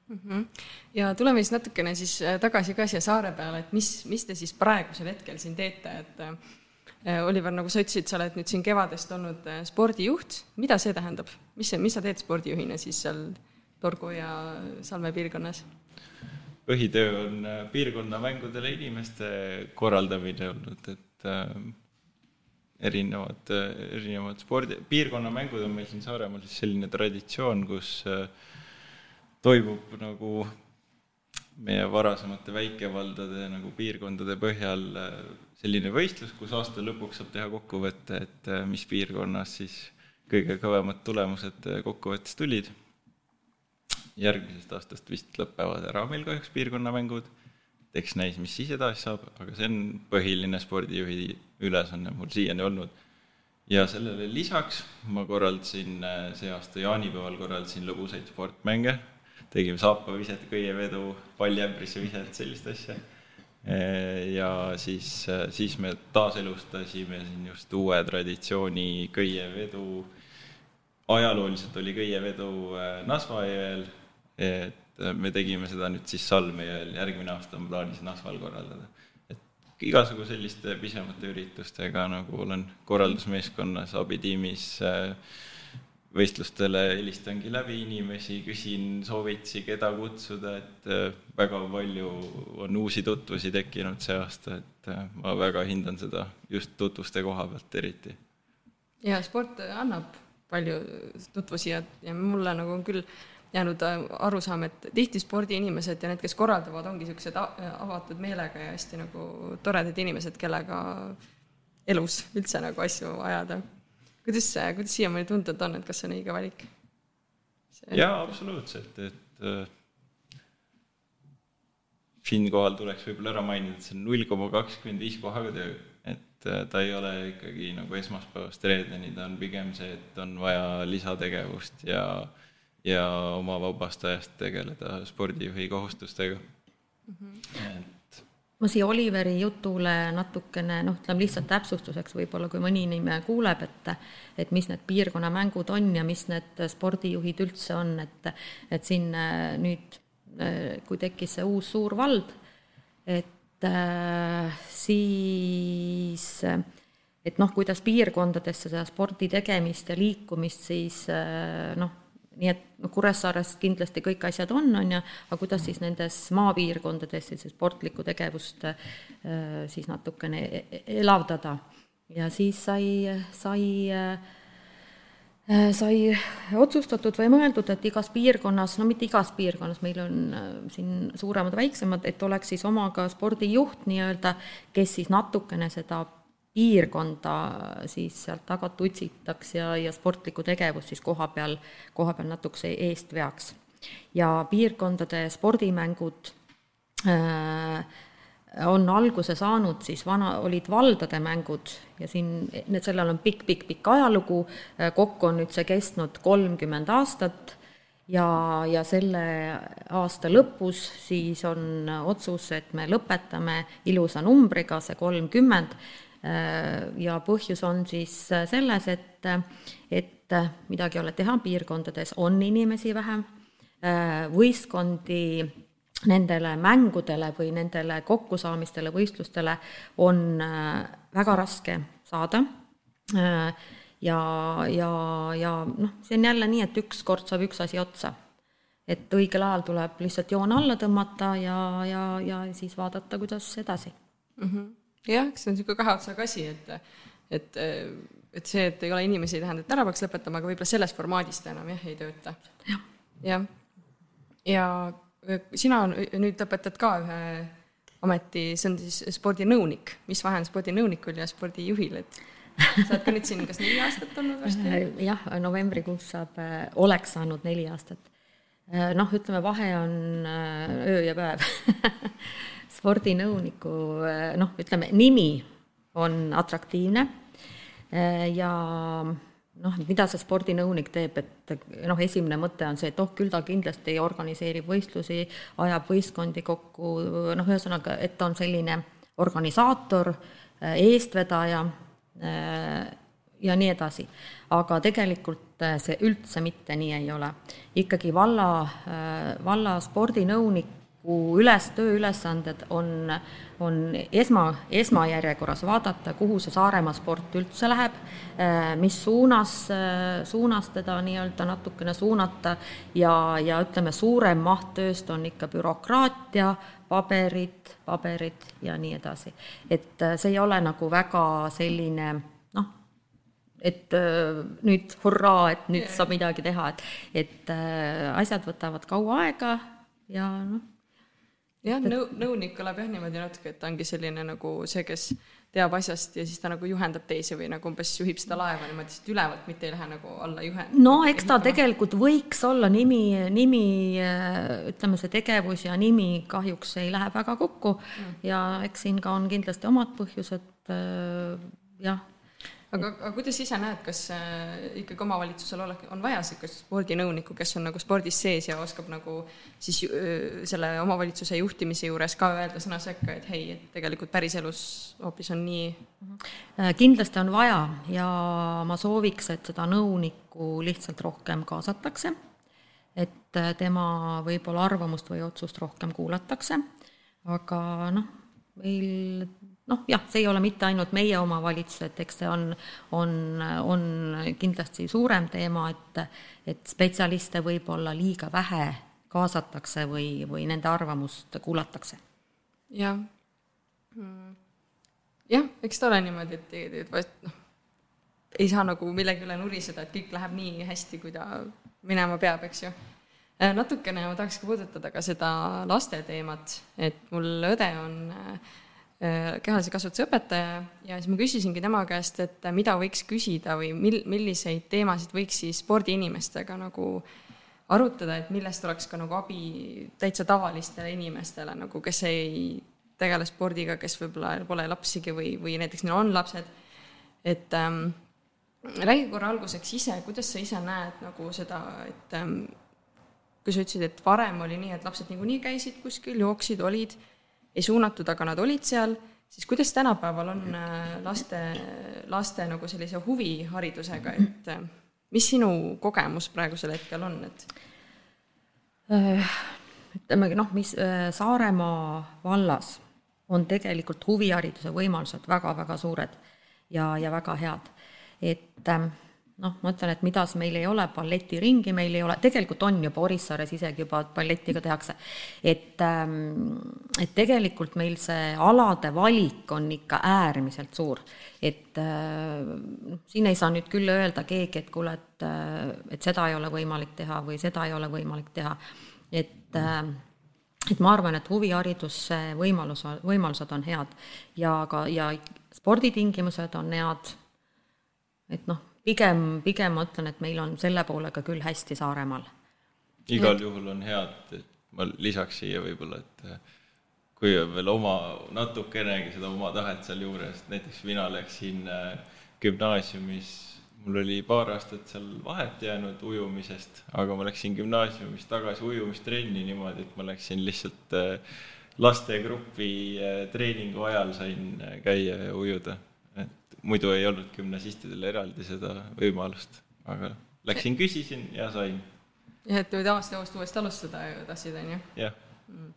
Mm -hmm. ja tuleme siis natukene siis äh, tagasi ka siia saare peale, et mis, mis te siis praegusel hetkel siin teete, et Äh, Oliver, nagu sa ütlesid, sa oled nüüd siin kevadest olnud äh, spordijuht, mida see tähendab, mis see, mis sa teed spordijuhina siis seal Torgu ja Salme piirkonnas? põhitöö on äh, piirkonnamängudele inimeste korraldamine olnud, et äh, erinevad, erinevad spordi, piirkonnamängud on meil siin Saaremaal siis selline traditsioon, kus äh, toimub nagu meie varasemate väikevaldade nagu piirkondade põhjal äh, selline võistlus, kus aasta lõpuks saab teha kokkuvõtte, et äh, mis piirkonnas siis kõige kõvemad tulemused äh, kokkuvõttes tulid. järgmisest aastast vist lõpevad ära meil kahjuks piirkonnamängud, eks näis, mis siis edasi saab, aga see on põhiline spordijuhi ülesanne mul siiani olnud. ja sellele lisaks ma korraldasin see aasta jaanipäeval korraldasin lõbusaid sportmänge tegime saapaviset, köievedu, palliämbrisse viset, sellist asja. ja siis, siis me taaselustasime siin just uue traditsiooni köievedu. ajalooliselt oli köievedu äh, Nasva jõel, et me tegime seda nüüd siis Salme jõel, järgmine aasta on plaanis Nasval korraldada. igasugu selliste pisemate üritustega nagu olen korraldusmeeskonnas, abitiimis äh, võistlustele helistangi läbi inimesi, küsin soovitusi, keda kutsuda, et äh, väga palju on uusi tutvusi tekkinud see aasta, et äh, ma väga hindan seda just tutvuste koha pealt eriti. ja sport annab palju tutvusi ja, ja mulle nagu on küll jäänud äh, arusaam, et tihti spordiinimesed ja need, kes korraldavad, ongi niisugused avatud meelega ja hästi nagu toredad inimesed, kellega elus üldse nagu asju ajada kuidas, kuidas siiamaani tundnud on, et kas see on õige valik? jaa, absoluutselt, et äh, siinkohal tuleks võib-olla ära mainida, et see on null koma kakskümmend viis kohaga töö, et äh, ta ei ole ikkagi nagu esmaspäevast reedeni, ta on pigem see, et on vaja lisategevust ja ja oma vabast ajast tegeleda spordijuhi kohustustega mm. -hmm. et ma siia Oliveri jutule natukene noh, ütleme lihtsalt täpsustuseks võib-olla, kui mõni inimene kuuleb, et et mis need piirkonnamängud on ja mis need spordijuhid üldse on, et et siin äh, nüüd, äh, kui tekkis see uus suur vald, et äh, siis et noh, kuidas piirkondadesse seda spordi tegemist ja liikumist siis noh, nii et noh, Kuressaares kindlasti kõik asjad on, on ju, aga kuidas siis nendes maapiirkondades siis sportlikku tegevust äh, siis natukene e-, e-, elavdada. ja siis sai, sai äh, sai otsustatud või mõeldud, et igas piirkonnas, no mitte igas piirkonnas, meil on äh, siin suuremad-väiksemad, et oleks siis oma ka spordijuht nii-öelda, kes siis natukene seda piirkonda siis sealt tagant utsitaks ja, ja sportlikku tegevust siis koha peal, koha peal natukese eest veaks. ja piirkondade spordimängud äh, on alguse saanud siis vana, olid valdade mängud ja siin, need, sellel on pikk-pikk-pikk ajalugu, äh, kokku on nüüd see kestnud kolmkümmend aastat ja, ja selle aasta lõpus siis on otsus, et me lõpetame ilusa numbriga, see kolmkümmend, ja põhjus on siis äh, selles, et, et midagi ei ole teha, piirkondades on inimesi vähem, äh, võistkondi nendele mängudele või nendele kokkusaamistele, võistlustele on väga raske saada ja, ja, ja noh, see on jälle nii, et ükskord saab üks asi otsa. et õigel ajal tuleb lihtsalt joon alla tõmmata ja, ja, ja siis vaadata, kuidas edasi mm. -hmm jah, eks see on niisugune kahe otsaga asi, et, et, et see, et ei ole inimesi, ei tähenda, et ära peaks lõpetama, aga võib-olla selles formaadis ta enam jah, ei tööta ja.. jah. ja sina nüüd õpetad ka ühe ameti, see on siis spordinõunik, mis vahe on spordinõunikul ja spordijuhil, et sa oled ka nüüd siin kas neli aastat olnud varsti? jah, novembrikuus saab, oleks saanud neli aastat. noh, ütleme, vahe on öö ja päev spordinõuniku noh, ütleme nimi on atraktiivne ja noh, mida see spordinõunik teeb, et noh, esimene mõte on see, et oh, küll ta kindlasti organiseerib võistlusi, ajab võistkondi kokku, noh, ühesõnaga, et ta on selline organisaator, eestvedaja ja nii edasi. aga tegelikult see üldse mitte nii ei ole. ikkagi valla, valla spordinõunik üles, tööülesanded on, on esma, esmajärjekorras vaadata, kuhu see Saaremaa sport üldse läheb, äh, mis suunas, äh, suunas teda nii-öelda natukene suunata ja, ja ütleme, suurem maht tööst on ikka bürokraatia, paberid, paberid ja nii edasi. et äh, see ei ole nagu väga selline noh, et nüüd hurraa, et nüüd saab midagi teha, et, et asjad võtavad kaua aega ja noh jah, nõu-, nõunik kõlab jah niimoodi natuke, et ta ongi selline nagu see, kes teab asjast ja siis ta nagu juhendab teisi või nagu umbes juhib seda laeva niimoodi siit ülevalt, mitte ei lähe nagu alla juhend-. no eks ta tegelikult võiks olla nimi, nimi, ütleme, see tegevus ja nimi kahjuks ei lähe väga kokku mm. ja eks siin ka on kindlasti omad põhjused, jah aga, aga kuidas ise näed, kas äh, ikkagi omavalitsusel ole, on vaja niisugust spordinõunikku, kes on nagu spordis sees ja oskab nagu siis äh, selle omavalitsuse juhtimise juures ka öelda sõna sekka, et hei, et tegelikult päriselus hoopis on nii? Äh, kindlasti on vaja ja ma sooviks, et seda nõunikku lihtsalt rohkem kaasatakse, et tema võib-olla arvamust või otsust rohkem kuulatakse, aga noh, meil noh, jah, see ei ole mitte ainult meie omavalitsus, et eks see on, on, on kindlasti suurem teema, et, et spetsialiste võib-olla liiga vähe kaasatakse või, või nende arvamust kuulatakse. jah. jah, eks ta ole niimoodi, et, et, et noh, ei saa nagu millegi üle nuriseda, et kõik läheb nii hästi, kui ta minema peab, eks ju natukene ma tahaks ka puudutada ka seda laste teemat, et mul õde on äh, Äh, kehalise kasvatuse õpetaja ja siis ma küsisingi tema käest, et mida võiks küsida või mil-, milliseid teemasid võiks siis spordiinimestega nagu arutada, et millest oleks ka nagu abi täitsa tavalistele inimestele nagu, kes ei tegele spordiga, kes võib-olla pole lapsigi või, või näiteks neil on lapsed. et ähm, räägi korra alguseks ise, kuidas sa ise näed nagu seda, et ähm, kui sa ütlesid, et varem oli nii, et lapsed niikuinii käisid kuskil, jooksid, olid ei suunatud, aga nad olid seal, siis kuidas tänapäeval on äh, laste, laste nagu sellise huviharidusega, et äh, mis sinu kogemus praegusel hetkel on, et? ütlemegi noh, mis Saaremaa vallas on tegelikult huvihariduse võimalused väga-väga suured ja, ja väga head. et ähm, noh, ma ütlen, et mida meil ei ole, balletiringi meil ei ole, tegelikult on juba Orissaares isegi juba balletiga tehakse. et, ähm, et tegelikult meil see alade valik on ikka äärmiselt suur. et noh, siin ei saa nüüd küll öelda keegi, et kuule, et, äh, et seda ei ole võimalik teha või seda ei ole võimalik teha. et äh, et ma arvan, et huvihariduse võimalus, võimalused on head ja ka, ja sporditingimused on head, et noh, pigem, pigem ma ütlen, et meil on selle poolega küll hästi Saaremaal. igal et... juhul on head, et ma lisaks siia võib-olla, et eh, kui on veel oma, natukenegi seda oma tahet sealjuures, näiteks mina läksin eh, gümnaasiumis mul oli paar aastat seal vahet jäänud ujumisest, aga ma läksin gümnaasiumist tagasi ujumistrenni niimoodi, et ma läksin lihtsalt äh, lastegrupi treeningu ajal sain käia ja ujuda. Muidu ei olnud gümnasistidel eraldi seda võimalust, aga läksin, küsisin ja sain. jah, et nüüd aasta jooksul uuesti alustada tahtsid, on ju? jah mm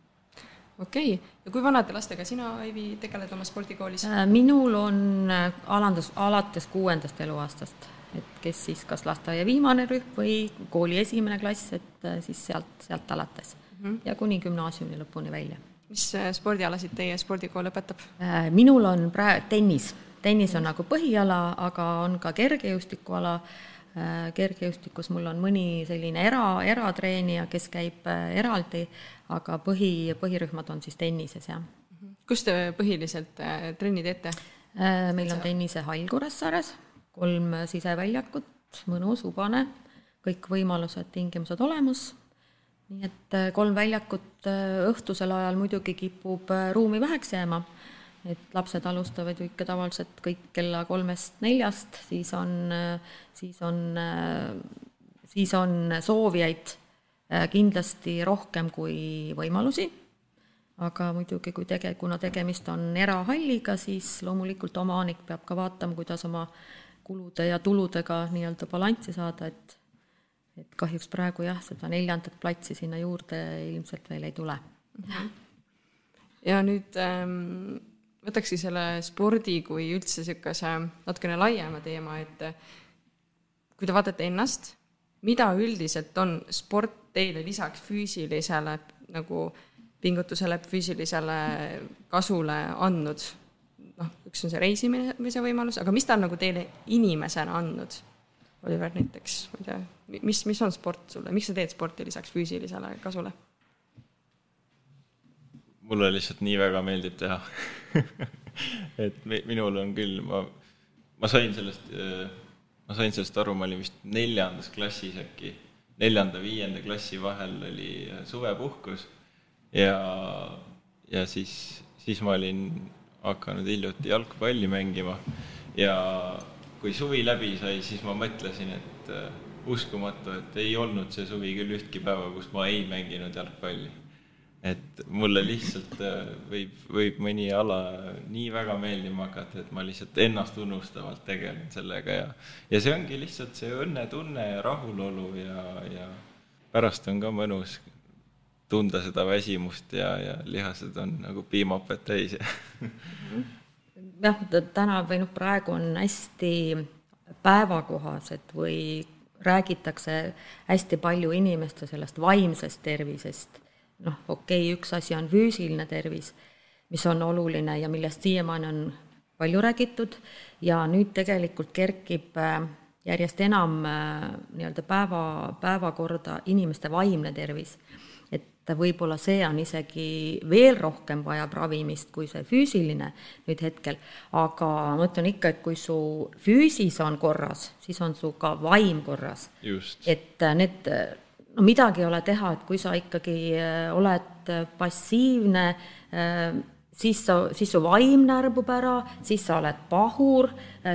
okei okay., ja kui vanade lastega sina, Aivi, tegeled oma spordikoolis? minul on alandus, alates kuuendast eluaastast et kes siis kas lasteaia viimane rühm või kooli esimene klass, et äh, siis sealt, sealt alates mm -hmm. ja kuni gümnaasiumi lõpuni välja. mis äh, spordialasid teie spordikool õpetab? Äh, minul on praegu tennis, tennis on nagu põhiala, aga on ka kergejõustikuala, kergejõustikus mul on mõni selline era, eratreenija, kes käib eraldi, aga põhi, põhirühmad on siis tennises, jah. Mhm. kus te põhiliselt trenni teete? meil on tennisehall Kuressaares kolm siseväljakut, mõnus, hubane, kõik võimalused, tingimused olemas, nii et äh, kolm väljakut äh, õhtusel ajal muidugi kipub äh, ruumi väheks jääma, et lapsed alustavad ju ikka tavaliselt kõik kella kolmest-neljast, siis on, siis on, siis on soovijaid kindlasti rohkem kui võimalusi, aga muidugi, kui tege-, kuna tegemist on erahalliga, siis loomulikult omanik peab ka vaatama, kuidas oma kulude ja tuludega nii-öelda balanssi saada, et et kahjuks praegu jah, seda neljandat platsi sinna juurde ilmselt veel ei tule. ja nüüd ähm, võtakski selle spordi kui üldse niisuguse natukene laiema teema, et kui te vaatate ennast, mida üldiselt on sport teile lisaks füüsilisele nagu pingutusele, füüsilisele kasule andnud noh, üks on see reisimise võimalus, aga mis ta on nagu teile inimesena andnud? Oliver näiteks, ma ei tea, mis, mis on sport sulle, miks sa teed sporti lisaks füüsilisele kasule? Mulle lihtsalt nii väga meeldib teha. Et minul on küll, ma, ma sain sellest, ma sain sellest aru, ma olin vist neljandas klassis äkki, neljanda-viienda klassi vahel oli suvepuhkus. Ja, ja siis, siis ma olin hakanud hiljuti jalgpalli mängima. Ja kui suvi läbi sai, siis ma mõtlesin, et uh, uskumatu, et ei olnud see suvi küll ühtki päeva, kus ma ei mänginud jalgpalli. Et mulle lihtsalt uh, võib, võib mõni ala nii väga meeldima hakata, et ma lihtsalt ennastunustavalt tegelen sellega ja, ja see ongi lihtsalt see õnnetunne ja rahulolu ja, ja pärast on ka mõnus tunda seda väsimust ja, ja lihased on nagu piimhapet täis ja jah, täna või noh, praegu on hästi päevakohased või räägitakse hästi palju inimeste sellest vaimsest tervisest. Noh, okei okay,, üks asi on füüsiline tervis, mis on oluline ja millest siiamaani on palju räägitud. Ja nüüd tegelikult kerkib äh, järjest enam äh, nii-öelda päeva, päevakorda inimeste vaimne tervis. Et võib-olla see on isegi veel rohkem vajab ravimist kui see füüsiline nüüd hetkel, aga ma ütlen ikka, et kui su füüsis on korras, siis on su ka vaim korras. et need, no midagi ei ole teha, et kui sa ikkagi äh, oled passiivne, äh, siis sa, siis su vaim närbub ära, siis sa oled pahur,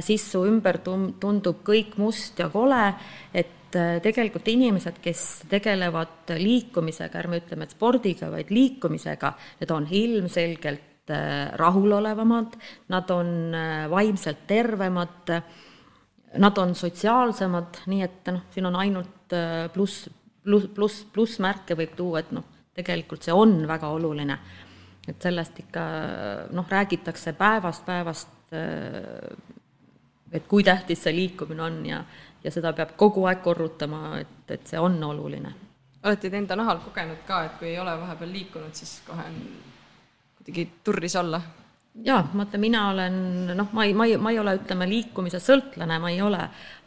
siis su ümber tum-, tundub kõik must ja kole, et äh, tegelikult inimesed, kes tegelevad liikumisega, ärme ütleme, et spordiga, vaid liikumisega, need on ilmselgelt äh, rahulolevamad, nad on äh, vaimselt tervemad, nad on sotsiaalsemad, nii et noh, siin on ainult pluss, pluss, pluss, plussmärke võib tuua, et noh, tegelikult see on väga oluline et sellest ikka noh, räägitakse päevast päevast, et kui tähtis see liikumine on ja, ja seda peab kogu aeg korrutama, et, et see on oluline. olete te enda nahal kogenud ka, et kui ei ole vahepeal liikunud, siis kohe on kuidagi turris olla? Jaa, vaata, mina olen noh, ma ei, ma ei, ma ei ole, ütleme, liikumise sõltlane, ma ei ole,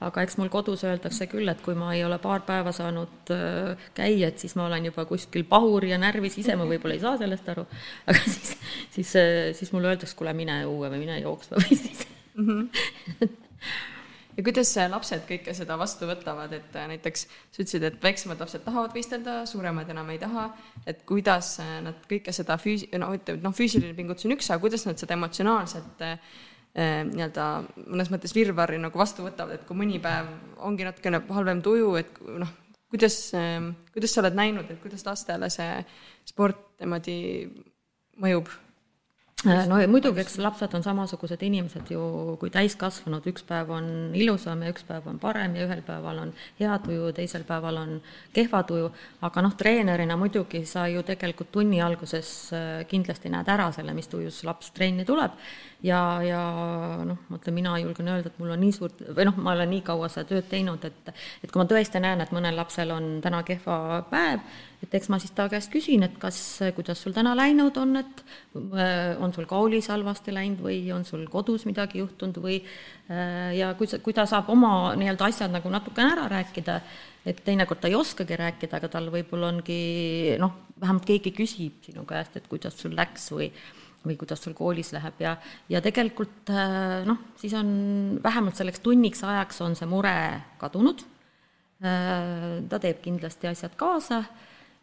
aga eks mul kodus öeldakse küll, et kui ma ei ole paar päeva saanud äh, käia, et siis ma olen juba kuskil pahur ja närvis, ise ma võib-olla ei saa sellest aru, aga siis, siis, äh, siis mulle öeldakse, kuule, mine õue või mine jooksma või siis. Mm. -hmm ja kuidas lapsed kõike seda vastu võtavad, et äh, näiteks sa ütlesid, et väiksemad lapsed tahavad võistelda, suuremad enam ei taha, et kuidas äh, nad kõike seda füüs-, no ütleme, noh, füüsiline pingutus on üks, aga kuidas nad seda emotsionaalset äh, nii-öelda mõnes mõttes virvarri nagu vastu võtavad, et kui mõni päev ongi natukene halvem tuju, et noh, kuidas, kuidas sa oled näinud, et kuidas lastele see sport niimoodi mõjub? Äh, no ja muidugi, eks lapsed on samasugused inimesed ju kui täiskasvanud, üks päev on ilusam ja üks päev on parem ja ühel päeval on hea tuju, teisel päeval on kehva tuju, aga noh, treenerina muidugi sa ju tegelikult tunni alguses äh, kindlasti näed ära selle, mis tujus laps trenni tuleb. Ja, ja noh, ma ütlen, mina julgen öelda, et mul on nii suurt, või noh, ma olen nii kaua seda tööd teinud, et et kui ma tõesti näen, et mõnel lapsel on täna kehva päev, et eks ma siis ta käest küsin, et kas, kuidas sul täna läinud on, et on sul koolis halvasti läinud või on sul kodus midagi juhtunud või äh, ja kui sa, kui ta saab oma nii-öelda asjad nagu natukene ära rääkida, et teinekord ta ei oskagi rääkida, aga tal võib-olla ongi noh, vähemalt keegi küsib sinu käest, et kuidas sul läks või või kuidas sul koolis läheb ja, ja tegelikult äh, noh, siis on vähemalt selleks tunniks ajaks on see mure kadunud. Äh, ta teeb kindlasti asjad kaasa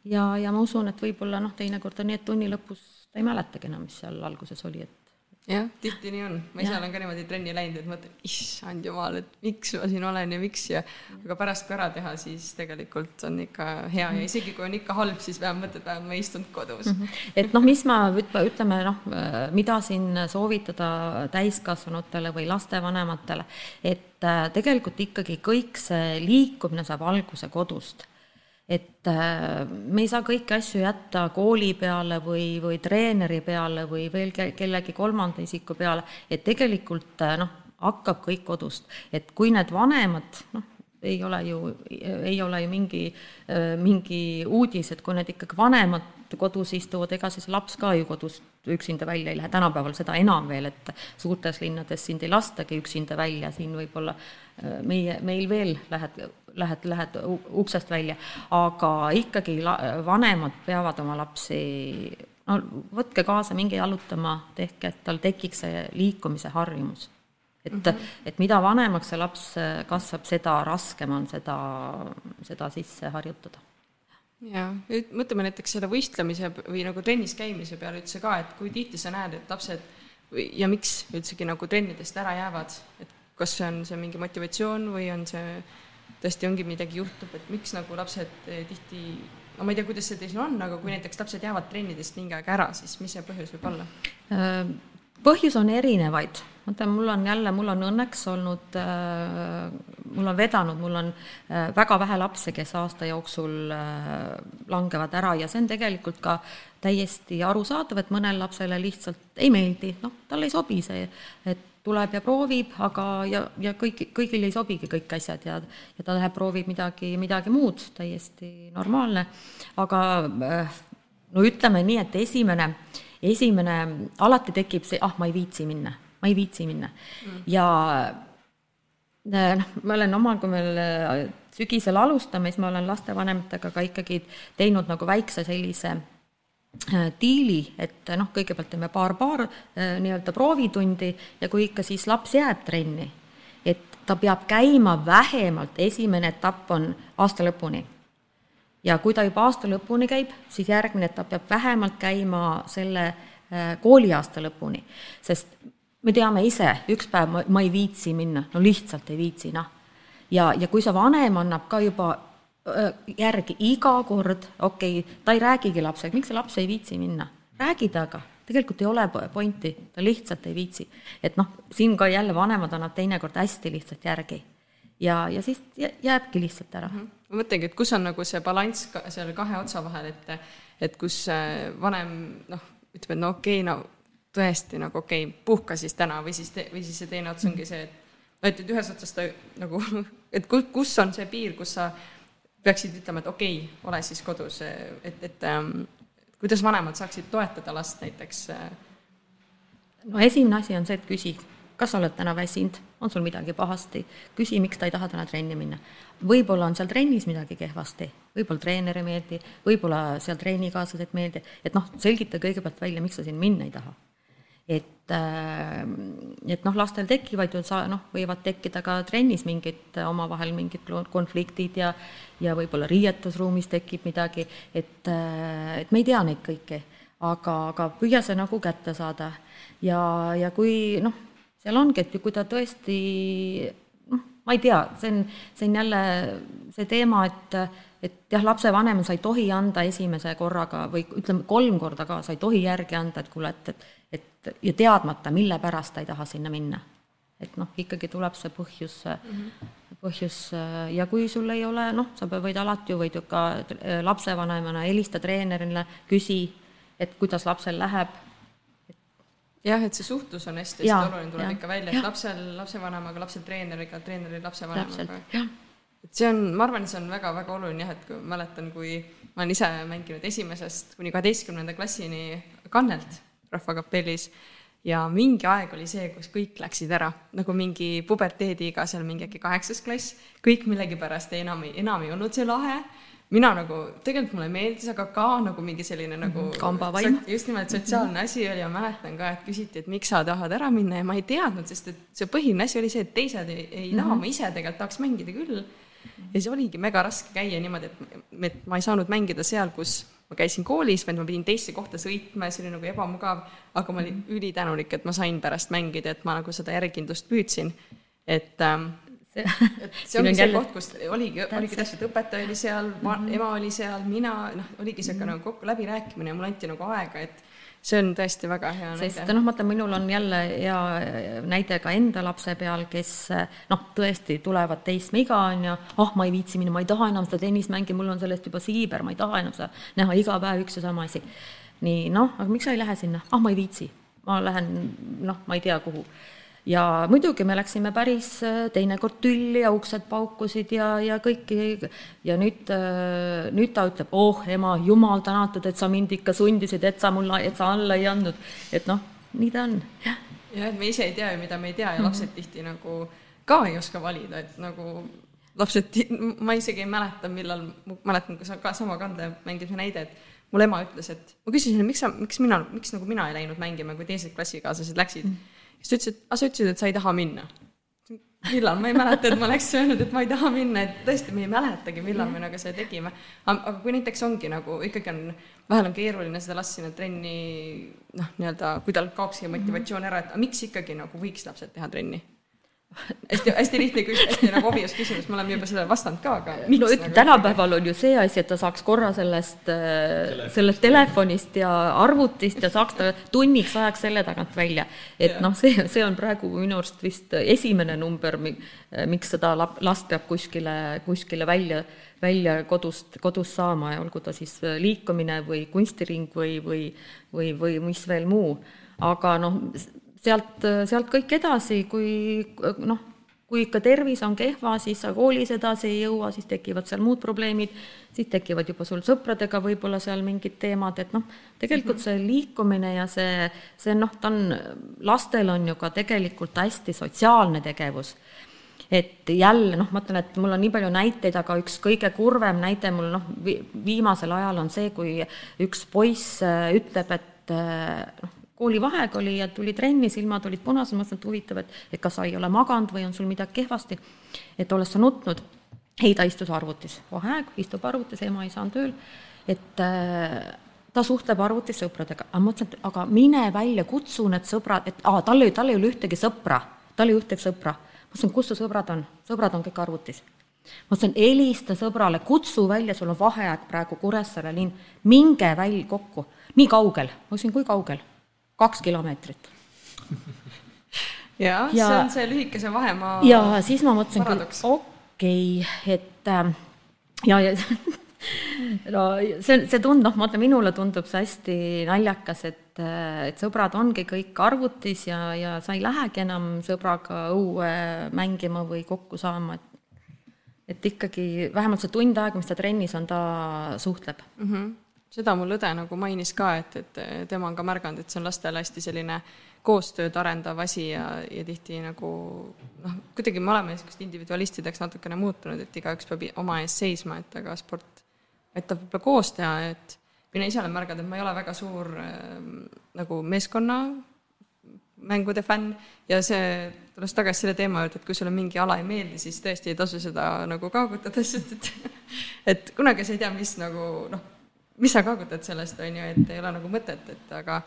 ja, ja ma usun, et võib-olla noh, teinekord on nii, et tunni lõpus ta ei mäletagi enam, mis seal alguses oli, et jah, tihti nii on, ma ise olen ka niimoodi trenni läinud, et mõtlen, issand jumal, et miks ma siin olen ja miks ja aga pärast kui ära teha, siis tegelikult on ikka hea ja isegi kui on ikka halb, siis vähemalt mõtled, vähemalt ma ei istunud kodus mm. -hmm. et noh, mis ma ütleme noh, mida siin soovitada täiskasvanutele või lastevanematele, et äh, tegelikult ikkagi kõik see liikumine saab alguse kodust et äh, me ei saa kõiki asju jätta kooli peale või, või treeneri peale või veel kellegi kolmanda isiku peale, et tegelikult äh, noh, hakkab kõik kodust, et kui need vanemad, noh, ei ole ju, ei ole ju mingi, äh, mingi uudis, et kui need ikkagi vanemad kodus istuvad, ega siis laps ka ju kodust üksinda välja ei lähe, tänapäeval seda enam veel, et suurtes linnades sind ei lastagi üksinda välja, siin võib-olla meie, meil veel lähed lähed, lähed uksest välja, aga ikkagi la-, vanemad peavad oma lapsi no võtke kaasa, minge jalutama, tehke, et tal tekiks see liikumise harjumus. et mm, -hmm. et mida vanemaks see laps kasvab, seda raskem on seda, seda sisse harjutada. jaa, mõtleme näiteks selle võistlemise või nagu trennis käimise peale üldse ka, et kui tihti sa näed, et lapsed või, ja miks üldsegi nagu trennidest ära jäävad, et kas see on see mingi motivatsioon või on see tõesti ongi midagi juhtub, et miks nagu lapsed eh, tihti, no ma ei tea, kuidas see teil on, aga kui näiteks lapsed jäävad trennidest mingi aeg ära, siis mis see põhjus võib olla? Äh, põhjus on erinevaid, vaata, mul on jälle, mul on õnneks olnud äh,, mul on vedanud, mul on äh, väga vähe lapsi, kes aasta jooksul langevad ära ja see on tegelikult ka täiesti arusaadav, et mõnel lapsele lihtsalt ei meeldi, noh, talle ei sobi see, et tuleb ja proovib, aga, ja, ja kõik, kõigil ei sobigi kõik asjad ja, ja ta läheb, proovib midagi, midagi muud, täiesti normaalne. aga äh, no ütleme nii, et esimene, esimene, alati tekib see, ah, ma ei viitsi minna, ma ei viitsi minna mm. ja äh, noh, ma olen omal, kui meil äh, sügisel alustame, siis ma olen lastevanematega ka ikkagi teinud nagu väikse sellise diili, et noh, kõigepealt teeme paar-paar äh, nii-öelda proovitundi ja kui ikka siis laps jääb trenni, et ta peab käima vähemalt, esimene etapp on aasta lõpuni. ja kui ta juba aasta lõpuni käib, siis järgmine etapp peab vähemalt käima selle äh, kooliaasta lõpuni, sest me teame ise, üks päev ma, ma ei viitsi minna, no lihtsalt ei viitsi, noh. ja, ja kui see vanem annab ka juba järgi iga kord, okei okay,, ta ei räägigi lapsega, miks see laps ei viitsi minna, räägi temaga tegelikult ei ole pointi, ta lihtsalt ei viitsi. et noh, siin ka jälle vanemad annavad teinekord hästi lihtsalt järgi. ja, ja siis jääbki lihtsalt ära mm. -hmm. ma mõtlengi, et kus on nagu see balanss ka seal kahe otsa vahel, et et kus vanem noh, ütleb, et no okei okay,, no tõesti nagu okei okay,, puhka siis täna või siis, või siis see teine ots ongi see, et et, et ühes otsas ta nagu, et kus on see piir, kus sa peaksid ütlema, et okei okay,, ole siis kodus, et, et ähm, kuidas vanemad saaksid toetada last näiteks? Äh? no esimene asi on see, et küsi, kas sa oled täna väsinud, on sul midagi pahasti, küsi, miks ta ei taha täna trenni minna. võib-olla on seal trennis midagi kehvasti, võib-olla treener ei meeldi, võib-olla seal treenikaaslased ei meeldi, et noh, selgita kõigepealt välja, miks sa siin minna ei taha et, äh, et noh, lastel tekivad ju sa noh, võivad tekkida ka trennis mingid omavahel mingid konfliktid ja ja võib-olla riietusruumis tekib midagi, et, äh, et me ei tea neid kõiki, aga, aga püüa see nagu kätte saada. Ja, ja kui noh, seal ongi, et kui ta tõesti noh, ma ei tea, see on, see on jälle see teema, et et jah, lapsevanem, sa ei tohi anda esimese korraga või ütleme, kolm korda ka, sa ei tohi järgi anda, et kuule, et, et et ja teadmata, mille pärast ta ei taha sinna minna. et noh, ikkagi tuleb see põhjus mm, -hmm. põhjus ja kui sul ei ole, noh, sa võid alati ju, võid ju ka lapsevanemana helista treenerile, küsi, et kuidas lapsel läheb. jah, et see suhtlus on hästi-hästi oluline, tuleb ja, ikka välja, et lapsel lapsevanemaga, lapsel treeneriga, treeneril lapsevanemaga. Et see on, ma arvan, see on väga-väga oluline jah, et kui mäletan, kui ma olen ise mänginud esimesest kuni kaheteistkümnenda klassini kannelt Rahvakapellis ja mingi aeg oli see, kus kõik läksid ära, nagu mingi puberteediiga seal mingi äkki kaheksas klass, kõik millegipärast enam ei, enam ei olnud see lahe, mina nagu, tegelikult mulle meeldis, aga ka nagu mingi selline nagu mhm, kambavaim. just nimelt sotsiaalne asi oli ja mäletan ka, et küsiti, et miks sa tahad ära minna ja ma ei teadnud, sest et see põhiline asi oli see, et teised ei, ei mm -hmm. taha, ma ise tegelikult tahaks mängida küll. Ja siis oligi mega raske käia niimoodi, et, et ma ei saanud mängida seal, kus ma käisin koolis, vaid ma pidin teisse kohta sõitma ja see oli nagu ebamugav, aga ma olin ülitänulik, et ma sain pärast mängida, et ma nagu seda järjekindlust püüdsin. et ähm, see, see ongi see jälle... koht, kus oligi, oligi täpselt, õpetaja oli seal mm, -hmm. ema oli seal, mina, noh, oligi niisugune mm -hmm. nagu kokku läbirääkimine ja mulle anti nagu aega, et see on tõesti väga hea näide. sest noh, vaata, minul on jälle hea näide ka enda lapse peal, kes noh, tõesti tulevad teismeiga, on ju, ah, ma ei viitsi minna, ma ei taha enam seda tennist mängida, mul on sellest juba siiber, ma ei taha enam seda näha iga päev üks ja sama asi. nii, noh, aga miks sa ei lähe sinna? ah, ma ei viitsi. ma lähen, noh, ma ei tea, kuhu ja muidugi me läksime päris äh, teinekord tülli ja uksed paukusid ja, ja kõiki ja nüüd, äh, nüüd ta ütleb, oh ema, jumal tänatud, et sa mind ikka sundisid, et sa mulle, et sa alla ei andnud. et noh, nii ta on, jah. et me ise ei tea ju, mida me ei tea ja lapsed mm -hmm. tihti nagu ka ei oska valida, et nagu lapsed, ma isegi ei mäleta, millal, mäletan ka, ka sama kande mängimise näide, et mul ema ütles, et ma küsisin, miks sa, miks mina, miks nagu mina ei läinud mängima, kui teised klassikaaslased läksid mm. -hmm siis ta ütles, et aga sa ütlesid, et sa ei taha minna. millal, ma ei mäleta, et ma oleks öelnud, et ma ei taha minna, et tõesti, me ei mäletagi, millal me nagu seda tegime. aga kui näiteks ongi nagu ikkagi on, vahel on keeruline seda last sinna trenni noh, nii-öelda, kui tal kaob see motivatsioon ära, et aga miks ikkagi nagu võiks lapsed teha trenni hästi, hästi lihtne küsimus, hästi nagu obvious küsimus, me oleme juba sellele vastanud ka, aga no nagu, tänapäeval on ju see asi, et ta saaks korra sellest, äh, sellest telefonist ja arvutist ja saaks ta tunniks ajaks selle tagant välja. et noh, see, see on praegu minu arust vist esimene number, miks seda last peab kuskile, kuskile välja, välja kodust, kodust saama ja olgu ta siis liikumine või kunstiring või, või, või, või mis veel muu. aga noh, sealt, sealt kõik edasi, kui noh, kui ikka tervis on kehva, siis sa koolis edasi ei jõua, siis tekivad seal muud probleemid, siis tekivad juba sul sõpradega võib-olla seal mingid teemad, et noh, tegelikult see liikumine ja see, see noh, ta on, lastel on ju ka tegelikult hästi sotsiaalne tegevus. Et jälle noh, ma ütlen, et mul on nii palju näiteid, aga üks kõige kurvem näide mul noh, viimasel ajal on see, kui üks poiss ütleb, et noh, koolivaheaeg oli ja tuli trenni, silmad olid punased, mõtlesin, et huvitav, et, et kas sa ei ole maganud või on sul midagi kehvasti, et oled sa nutnud. ei, ta istus arvutis, vaheaeg, istub arvutis, ema ei saanud tööl, et äh, ta suhtleb arvutis sõpradega, aga mõtlesin, et aga mine välja, kutsu need sõbrad, et aa, tal ei, tal ei ole ühtegi sõpra, tal ei ole ühtegi sõpra. ma ütlesin, kus su sõbrad on? sõbrad on kõik arvutis. ma ütlesin, helista sõbrale, kutsu välja, sul on vaheaeg praegu Kuressaare linn, minge välja kokku. nii kaugel? ma ütlesin, kui kaugel? Kaks kilomeetrit ja, ja see on see lühikese vahemaa ja siis ma mõtlesin küll, okei okay,, et äh, ja, ja no see, see tund-, noh, ütlen, minule tundub see hästi naljakas, et, et sõbrad ongi kõik arvutis ja, ja sa ei lähegi enam sõbraga õue mängima või kokku saama, et et ikkagi vähemalt see tund aega, mis ta trennis on, ta suhtleb mm. -hmm. Seda mul õde nagu mainis ka, et, et tema on ka märganud, et see on lastele hästi selline koostööd arendav asi ja, ja tihti nagu noh, kuidagi me oleme niisugust individualistideks natukene muutunud, et igaüks peab oma eest seisma, et aga sport aitab võib-olla koos teha, et mina ise olen märganud, et ma ei ole väga suur äh, nagu meeskonna mängude fänn ja see, tulles tagasi selle teema juurde, et kui sulle mingi ala ei meeldi, siis tõesti ei tasu seda nagu kaagutada, sest et et kunagi sa ei tea, mis nagu noh, mis sa kaagutad sellest, on ju, et ei ole nagu mõtet, et aga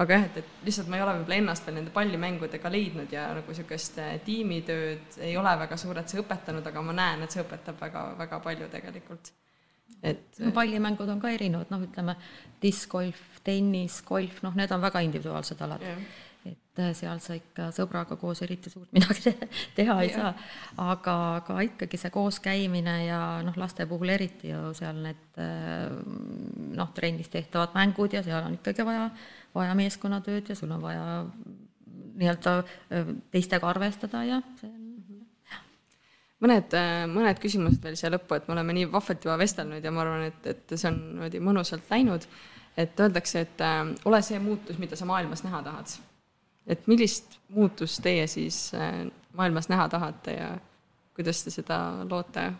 aga jah, et, et lihtsalt ma ei ole võib-olla ennast veel nende pallimängudega leidnud ja nagu niisugust tiimitööd ei ole väga suurelt see õpetanud, aga ma näen, et see õpetab väga, väga palju tegelikult. et no pallimängud on ka erinevad, noh, ütleme diskgolf, tennis, golf, noh, need on väga individuaalsed alad yeah et seal sa ikka sõbraga koos eriti suurt midagi teha ei saa. aga, aga ikkagi see kooskäimine ja noh, laste puhul eriti ju seal need äh, noh, trennis tehtavad mängud ja seal on ikkagi vaja, vaja meeskonnatööd ja sul on vaja nii-öelda äh, teistega arvestada ja see on mõned, mõned küsimused veel siia lõppu, et me oleme nii vahvalt juba vestelnud ja ma arvan, et, et see on niimoodi mõnusalt läinud. et öeldakse, et äh, ole see muutus, mida sa maailmas näha tahad et millist muutust teie siis äh, maailmas näha tahate ja kuidas te seda loote,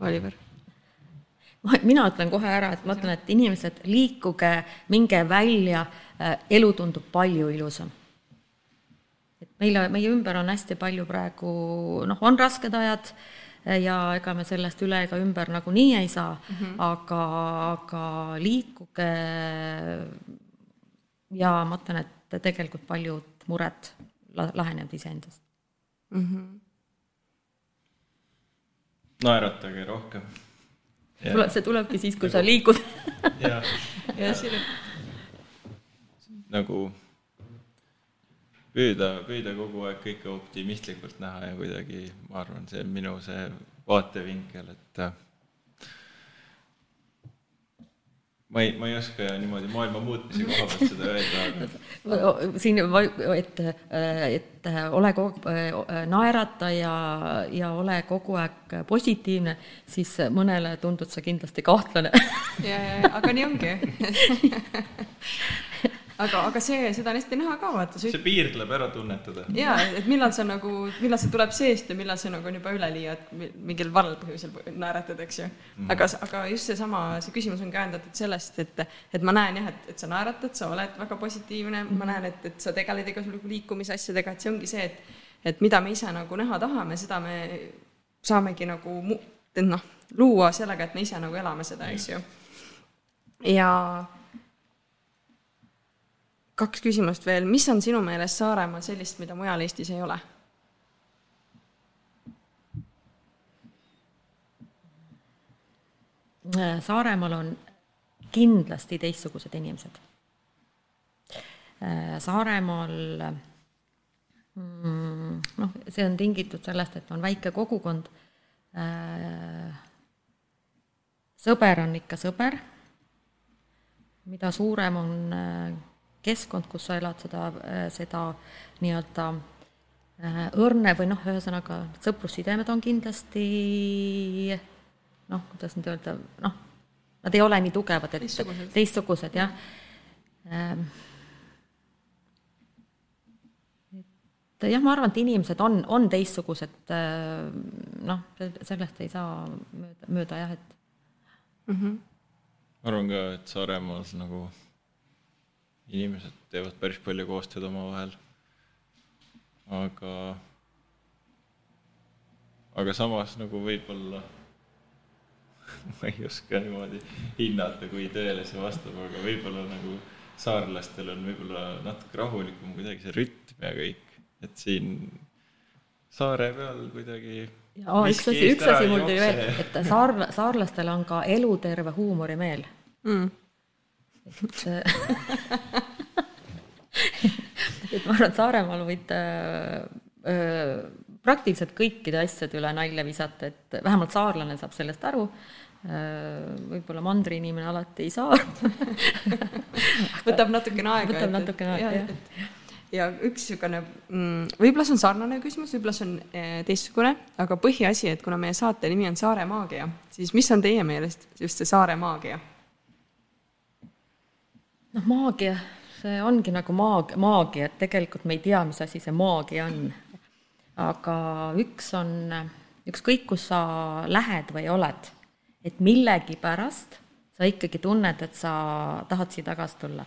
Oliver? mina ütlen kohe ära, et ma ütlen, et inimesed, liikuge, minge välja, äh, elu tundub palju ilusam. et meile, meie ümber on hästi palju praegu, noh, on rasked ajad äh, ja ega me sellest üle ega ümber nagunii ei saa mm, -hmm. aga, aga liikuge ja ma ütlen, et tegelikult paljud mured lahenevad iseendast mm. -hmm. naeratage rohkem. tule, see tulebki siis, kui nagu, sa liigud ja, ja siin nagu püüda, püüda kogu aeg kõike optimistlikult näha ja kuidagi, ma arvan, see on minu see vaatevinkel, et ma ei, ma ei oska niimoodi maailma muutmise koha pealt seda öelda, aga siin, et, et ole kogu naerata ja, ja ole kogu aeg positiivne, siis mõnele tundud sa kindlasti kahtlane. ja, ja, aga nii ongi aga, aga see, seda on hästi näha ka, vaata. see piir tuleb ära tunnetada. jaa, et millal see nagu, millal see tuleb seest ja millal see nagu on juba üleliia, et mingil valel põhjusel naeratad, eks ju mm.. aga, aga just seesama, see küsimus on käendatud sellest, et, et ma näen jah, et, et sa naeratad, sa oled väga positiivne ma näen, et, et sa tegeled igasugu liikumisasjadega, et see ongi see, et, et mida me ise nagu näha tahame, seda me saamegi nagu mu-, noh, luua sellega, et me ise nagu elame seda, eks ju. ja kaks küsimust veel, mis on sinu meelest Saaremaal sellist, mida mujal Eestis ei ole? Saaremaal on kindlasti teistsugused inimesed. Saaremaal mm, noh, see on tingitud sellest, et on väike kogukond. sõber on ikka sõber. mida suurem on keskkond, kus sa elad, seda, seda nii-öelda äh, õrne või noh, ühesõnaga sõprussidemed on kindlasti noh, kuidas nüüd öelda, noh, nad ei ole nii tugevad, et teistsugused, teistsugused jah ähm,. et jah, ma arvan, et inimesed on, on teistsugused, äh, noh, sellest ei saa mööda, mööda jah, et mm. -hmm. ma arvan ka, et Saaremaal nagu inimesed teevad päris palju koostööd omavahel. aga, aga samas nagu võib-olla ma ei oska niimoodi hinnata, kui tõele see vastab, aga võib-olla nagu saarlastel on võib-olla natuke rahulikum kuidagi see rütm ja kõik, et siin saare peal kuidagi ja üks asi, üks asi mul tuli veel, et saar, saarlastel on ka eluterve huumorimeel mm.. Et et ma arvan, et Saaremaal võid äh, äh, praktiliselt kõikide asjade üle nalja visata, et vähemalt saarlane saab sellest aru äh,. võib-olla mandriinimene alati ei saa võtab natukene aega. võtab natukene aega, jah ja üks niisugune mm,, võib-olla see on sarnane küsimus, võib-olla see on teistsugune, aga põhiasi, et kuna meie saate nimi on Saare maagia, siis mis on teie meelest just see Saare maagia? Noh, maagia see ongi nagu maag-, maagia, et tegelikult me ei tea, mis asi see maagia on. aga üks on, ükskõik, kus sa lähed või oled, et millegipärast sa ikkagi tunned, et sa tahad siia tagasi tulla.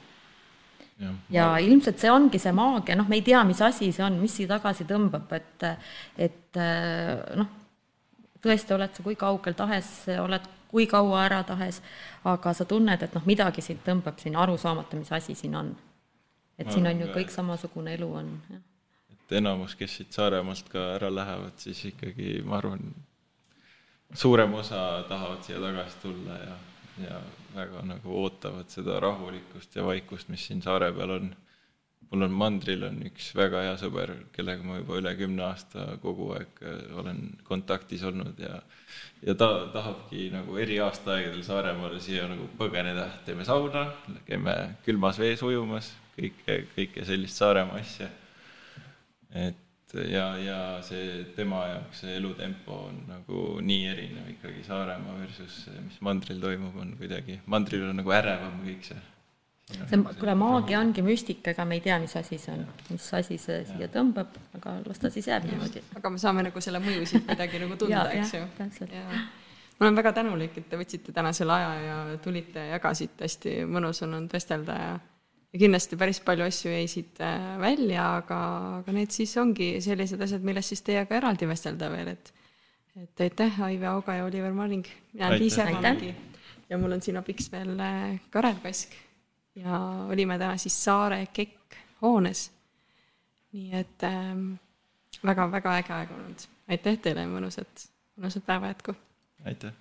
ja, ja ilmselt see ongi see maagia, noh, me ei tea, mis asi see on, mis siia tagasi tõmbab, et, et noh, tõesti, oled sa kui kaugel tahes, oled kui kaua ära tahes, aga sa tunned, et noh, midagi sind tõmbab siin arusaamata, mis asi siin on et siin on ju kõik samasugune elu on, et enamus, kes siit Saaremaalt ka ära lähevad, siis ikkagi ma arvan, suurem osa tahavad siia tagasi tulla ja, ja väga nagu ootavad seda rahulikkust ja vaikust, mis siin saare peal on. Mul on mandril on üks väga hea sõber, kellega ma juba üle kümne aasta kogu aeg äh, olen kontaktis olnud ja ja ta tahabki nagu eri aastaaegadel Saaremaale siia nagu põgeneda, teeme sauna, käime külmas vees ujumas kõike, kõike sellist Saaremaa asja. et ja, ja see tema jaoks see elutempo on nagu nii erinev ikkagi Saaremaa versus see, mis mandril toimub, on kuidagi, mandril on nagu ärevam kõik see see, kuule, maagia ongi müstika, ega me ei tea, mis asi see on, mis asi see siia tõmbab, aga las ta siis jääb niimoodi. aga me saame nagu selle mõjusid kuidagi nagu tunda, eks ju. ma olen väga tänulik, et te võtsite täna selle aja ja tulite ja jagasite, hästi mõnus on olnud vestelda ja ja kindlasti päris palju asju jäi siit äh, välja, aga, aga need siis ongi sellised asjad, millest siis teiega eraldi vestelda veel, et et aitäh, Aive Auga ja Oliver Marling. mina olen Liis Järvamägi ja mul on siin abiks veel äh, Karel Kask ja olime täna siis Saare KEK hoones. nii et ähm, väga-väga äge aeg olnud. aitäh teile mõnusat, mõnusat päeva jätku! aitäh!